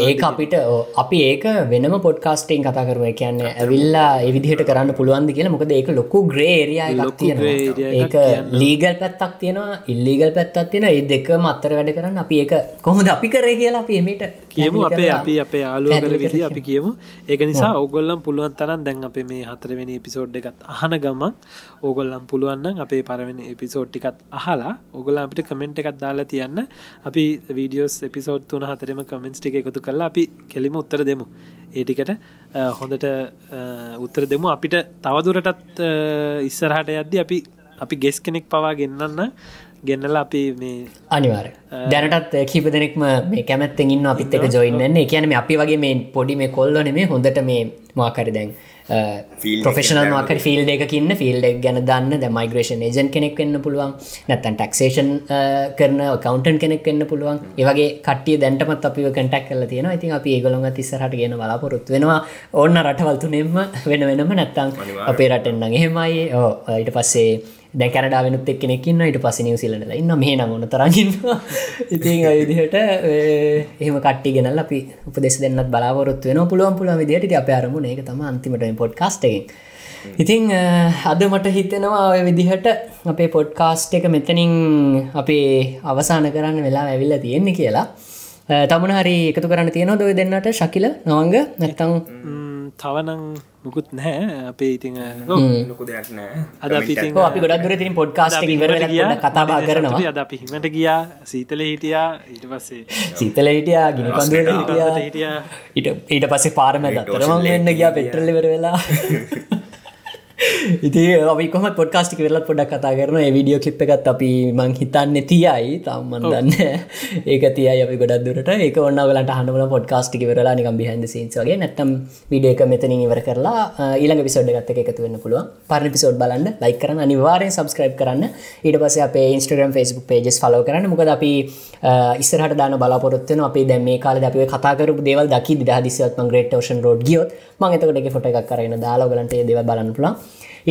ඒ අපිට අපි ඒක වෙනම පොඩ්කාස්ටෙන් කතා කරුව කියන්න ඇවිල්ලා එවිදිහට කරන්න පුළුවන්ද කියලා. මොකද ඒක ලොකු ග්‍රේරියා තියෙන ඒක ලීගල් පැත්තක් තියෙනවා. ඉල්ලීගල් පැත්තක් තියෙන ඒ දෙක මත්තර වැඩ කරන්න අපි ඒක කොහොද අපි කරේ කියලා අපි එමට කියමු. අපේ අපි අපේ ආලුව කර විදි අපි කියමු. ඒක නිසා ඔගොල්ලම් පුළුවන් තරන් දැන් අපේ මේ හතරවෙනි එපිසෝඩ් එකත් අහන ගමන් ඕගොල්ලම් පුළුවන්න අපේ පරවෙන එපිසෝඩ්ටිකත් අහලා ඔගොල අපිට කමෙන්ට් එකත් දාලා තියන්න. අපි වීඩියෝස් එපිසෝඩ් තුන හතරම කමෙන්ට් ටික එකතු කරලා අපි කෙලිම උත්තර දෙමු. ඒටිකට හොඳට උත්තර දෙමු. අපිට තවදුරටත් ඉස්සරහට යද්දි අපි අපි ගෙස් කෙනෙක් පවා ගෙන්න්න ගෙන්නල අපි මේ අනිවාර දැනටත් කීප දෙනෙක්ම මේ කැමැත්තෙන් ඉන්න අපිත් එක ජොයින්න කියන මේ අපි වගේ මේ පොඩි මේ කොල්ලන මේ හොඳට මේ මාකර දැන් ප්‍රෆෙෂනල් මාකර ෆිල් එකකින්න ෆිල් එක ගැන දන්න ද මයිග්‍රේෂන් ඒජන් කෙනෙක් වෙන්න පුළුවන් නැත්තන් ටක්ෂේෂන් කරන කවන්ටන් කෙනෙක් වෙන්න පුළුවන්. ඒවගේ කටිය දැන්ටමත් අපි කටක් කල තියෙන ඉතින් අපි ඒගොළොන් තිස්සරට ගෙන බලාපොරොත් වෙනවා. ඔන්න රටවල්තුනෙම වෙන වෙනම නැත්තං අපේ රටෙන්න්න එහෙමයි. ඕ ඊට පස්සේ දැ කැනඩාවෙනුත් එක්කෙනෙකින්න ඊට පස නිවසිලට ඉන්න මේ නගොන තරගන්න ඉතින් අයුදිහට එහම කට්ටි ගෙනල් අපි උපදෙස් දෙන්නත් බලාවරොත් වෙන පුළුවන් පුළුව විදිට අප අරමුණ එක තම අන්තිමට පොඩ්කාස්ටකින් ඉතින් අද මට හිතෙනවා ඔය විදිහට අපේ පොඩ්කාස්ට් එක මෙතනින් අපේ අවසාන කරන්න වෙලා ඇවිල්ල තියෙන්නේ කියලා. තමුණ හරි එකතු කරන්න තියෙනවා දොය දෙන්නට? ශකිල නවංග නැත්තං තවනං මුකුත් නැහැ. අපේ ඉතිං ලොකු දෙයක් නෑ. අද අපි ඉතින් අපි ගොඩක් දුර තින් පොඩ්කාස්ට ඉවර කතාබා කරනවා. අද අපි හිමට ගියා. සීතල හිටියා. ඊට පස්සේ සීතල හිටියා ගිනි පන්දුවල හිටියා. ඊට ඊට පස්සේ පාරම දත්තරම එන්න ගියා පෙට්‍රල්ලිවර වෙලා ඉති අපිකොම පොඩ්කාස්ටික වෙල පොඩක් කතා කරන විඩියෝ කිප් එකත් අපි මං හිතන්න තියයි. තම්මන් දන්න ඒක තියයි අපි ගොඩක් දුරට. ඒක ඔන්නවලට හනුවල පොඩ්කාස්ටික වෙරලා නිකම් බිහන්ද සින්සගේ නැත්තම් විඩිය එක මෙතනින් ඉවර කරලා ඊළඟ පිසෝඩ් ගත්ත එකතු වෙන්න පුළුව පරණ පිසෝඩ් බලන්න ලයි කරන්න අනිවාරයෙන් සබස්ක්‍රයිබ් කරන්න. ඊට පස අපේ ඉන්ස්ට්‍රම් ෆස්බුක් පේජස් ෆලෝ කරන්න. මොකද අපි ඉස්සරහට දාන බලාපොරත්වන අපේ දැම මේ කාල අපේ කතාකරු දේවල් දකි දිහදිසිවත්ම ග්‍රේට ෝෂන් රෝඩ් ගියොත් මංගතකට ෆොට එකක් කරන්න දාලාගලන්ට දේව බලන්න පුලා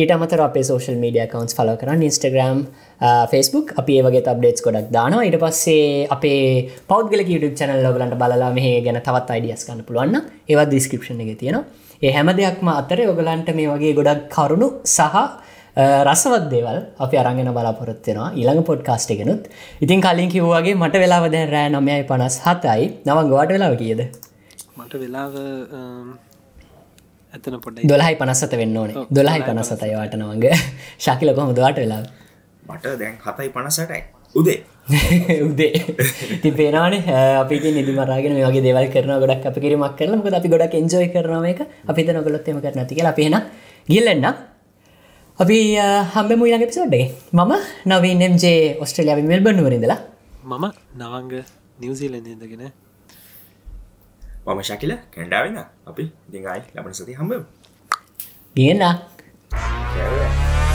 ඊට අමතර අපේ සෝෂල් මීඩිය කවන්ස් ෆල කරන්න ඉස්ටග්‍රම් ෆස්බුක් අපි ඒවගේ තබ්ඩේට්ස් ගොඩක් දානවා. ඉට පස්සේ අපේ පෞද්ගල YouTube චැනල් ලොගලන්ට බලලා මේ ගැන තවත් අයිඩියස් කන්න පුළුවන්න ඒවත් දිස්ක්‍රපෂන් එක තියෙනවා. ඒ හැම දෙයක්ම අතර ඔගලන්ට මේ වගේ ගොඩක් කරුණු සහ රසවත් දේවල් අපි අරගෙන බලාපොරොත්වෙනවා ඊළඟ පොඩ්කාස්ට් එකනුත්. ඉතින් කලින් කිව්වාගේ මට වෙලාව දැන් රෑ නමයයි පනස් හතයි. නවන් ගොවට වෙලාව කියද? මට වෙලාව ඇතන පොඩ දොලහයි පනස්සත වෙන්න ඕනේ. දොලහයි පනස්සතයි වාටනවග ශකිල කොහොම දවාට වෙලා? මට දැන් හතයි පනසටයි උදේ. උදේ. ති පේනවානේ අපි නිදිමරගෙන මේ වගේ දේවල් කරන ගොඩක් අප කිරීමක් කරන මොකද අපි ගොඩක් එන්ජෝයි කරනව එක අපි තන ගොලොත්තම කරන ති කියලා. පේන ගිල්ලන්න අපි හම්බ මුලග පිසෝඩ්ඩේ මම නවීනම්ජේ ඔස්ට්‍රලියාව මෙල්බන් වරිදලා මම නවංග නිවසිීලඳදගෙන මම ශකිල කැන්ඩාවෙන අපි දිඟයි ලබන සති හම්බ Yeah.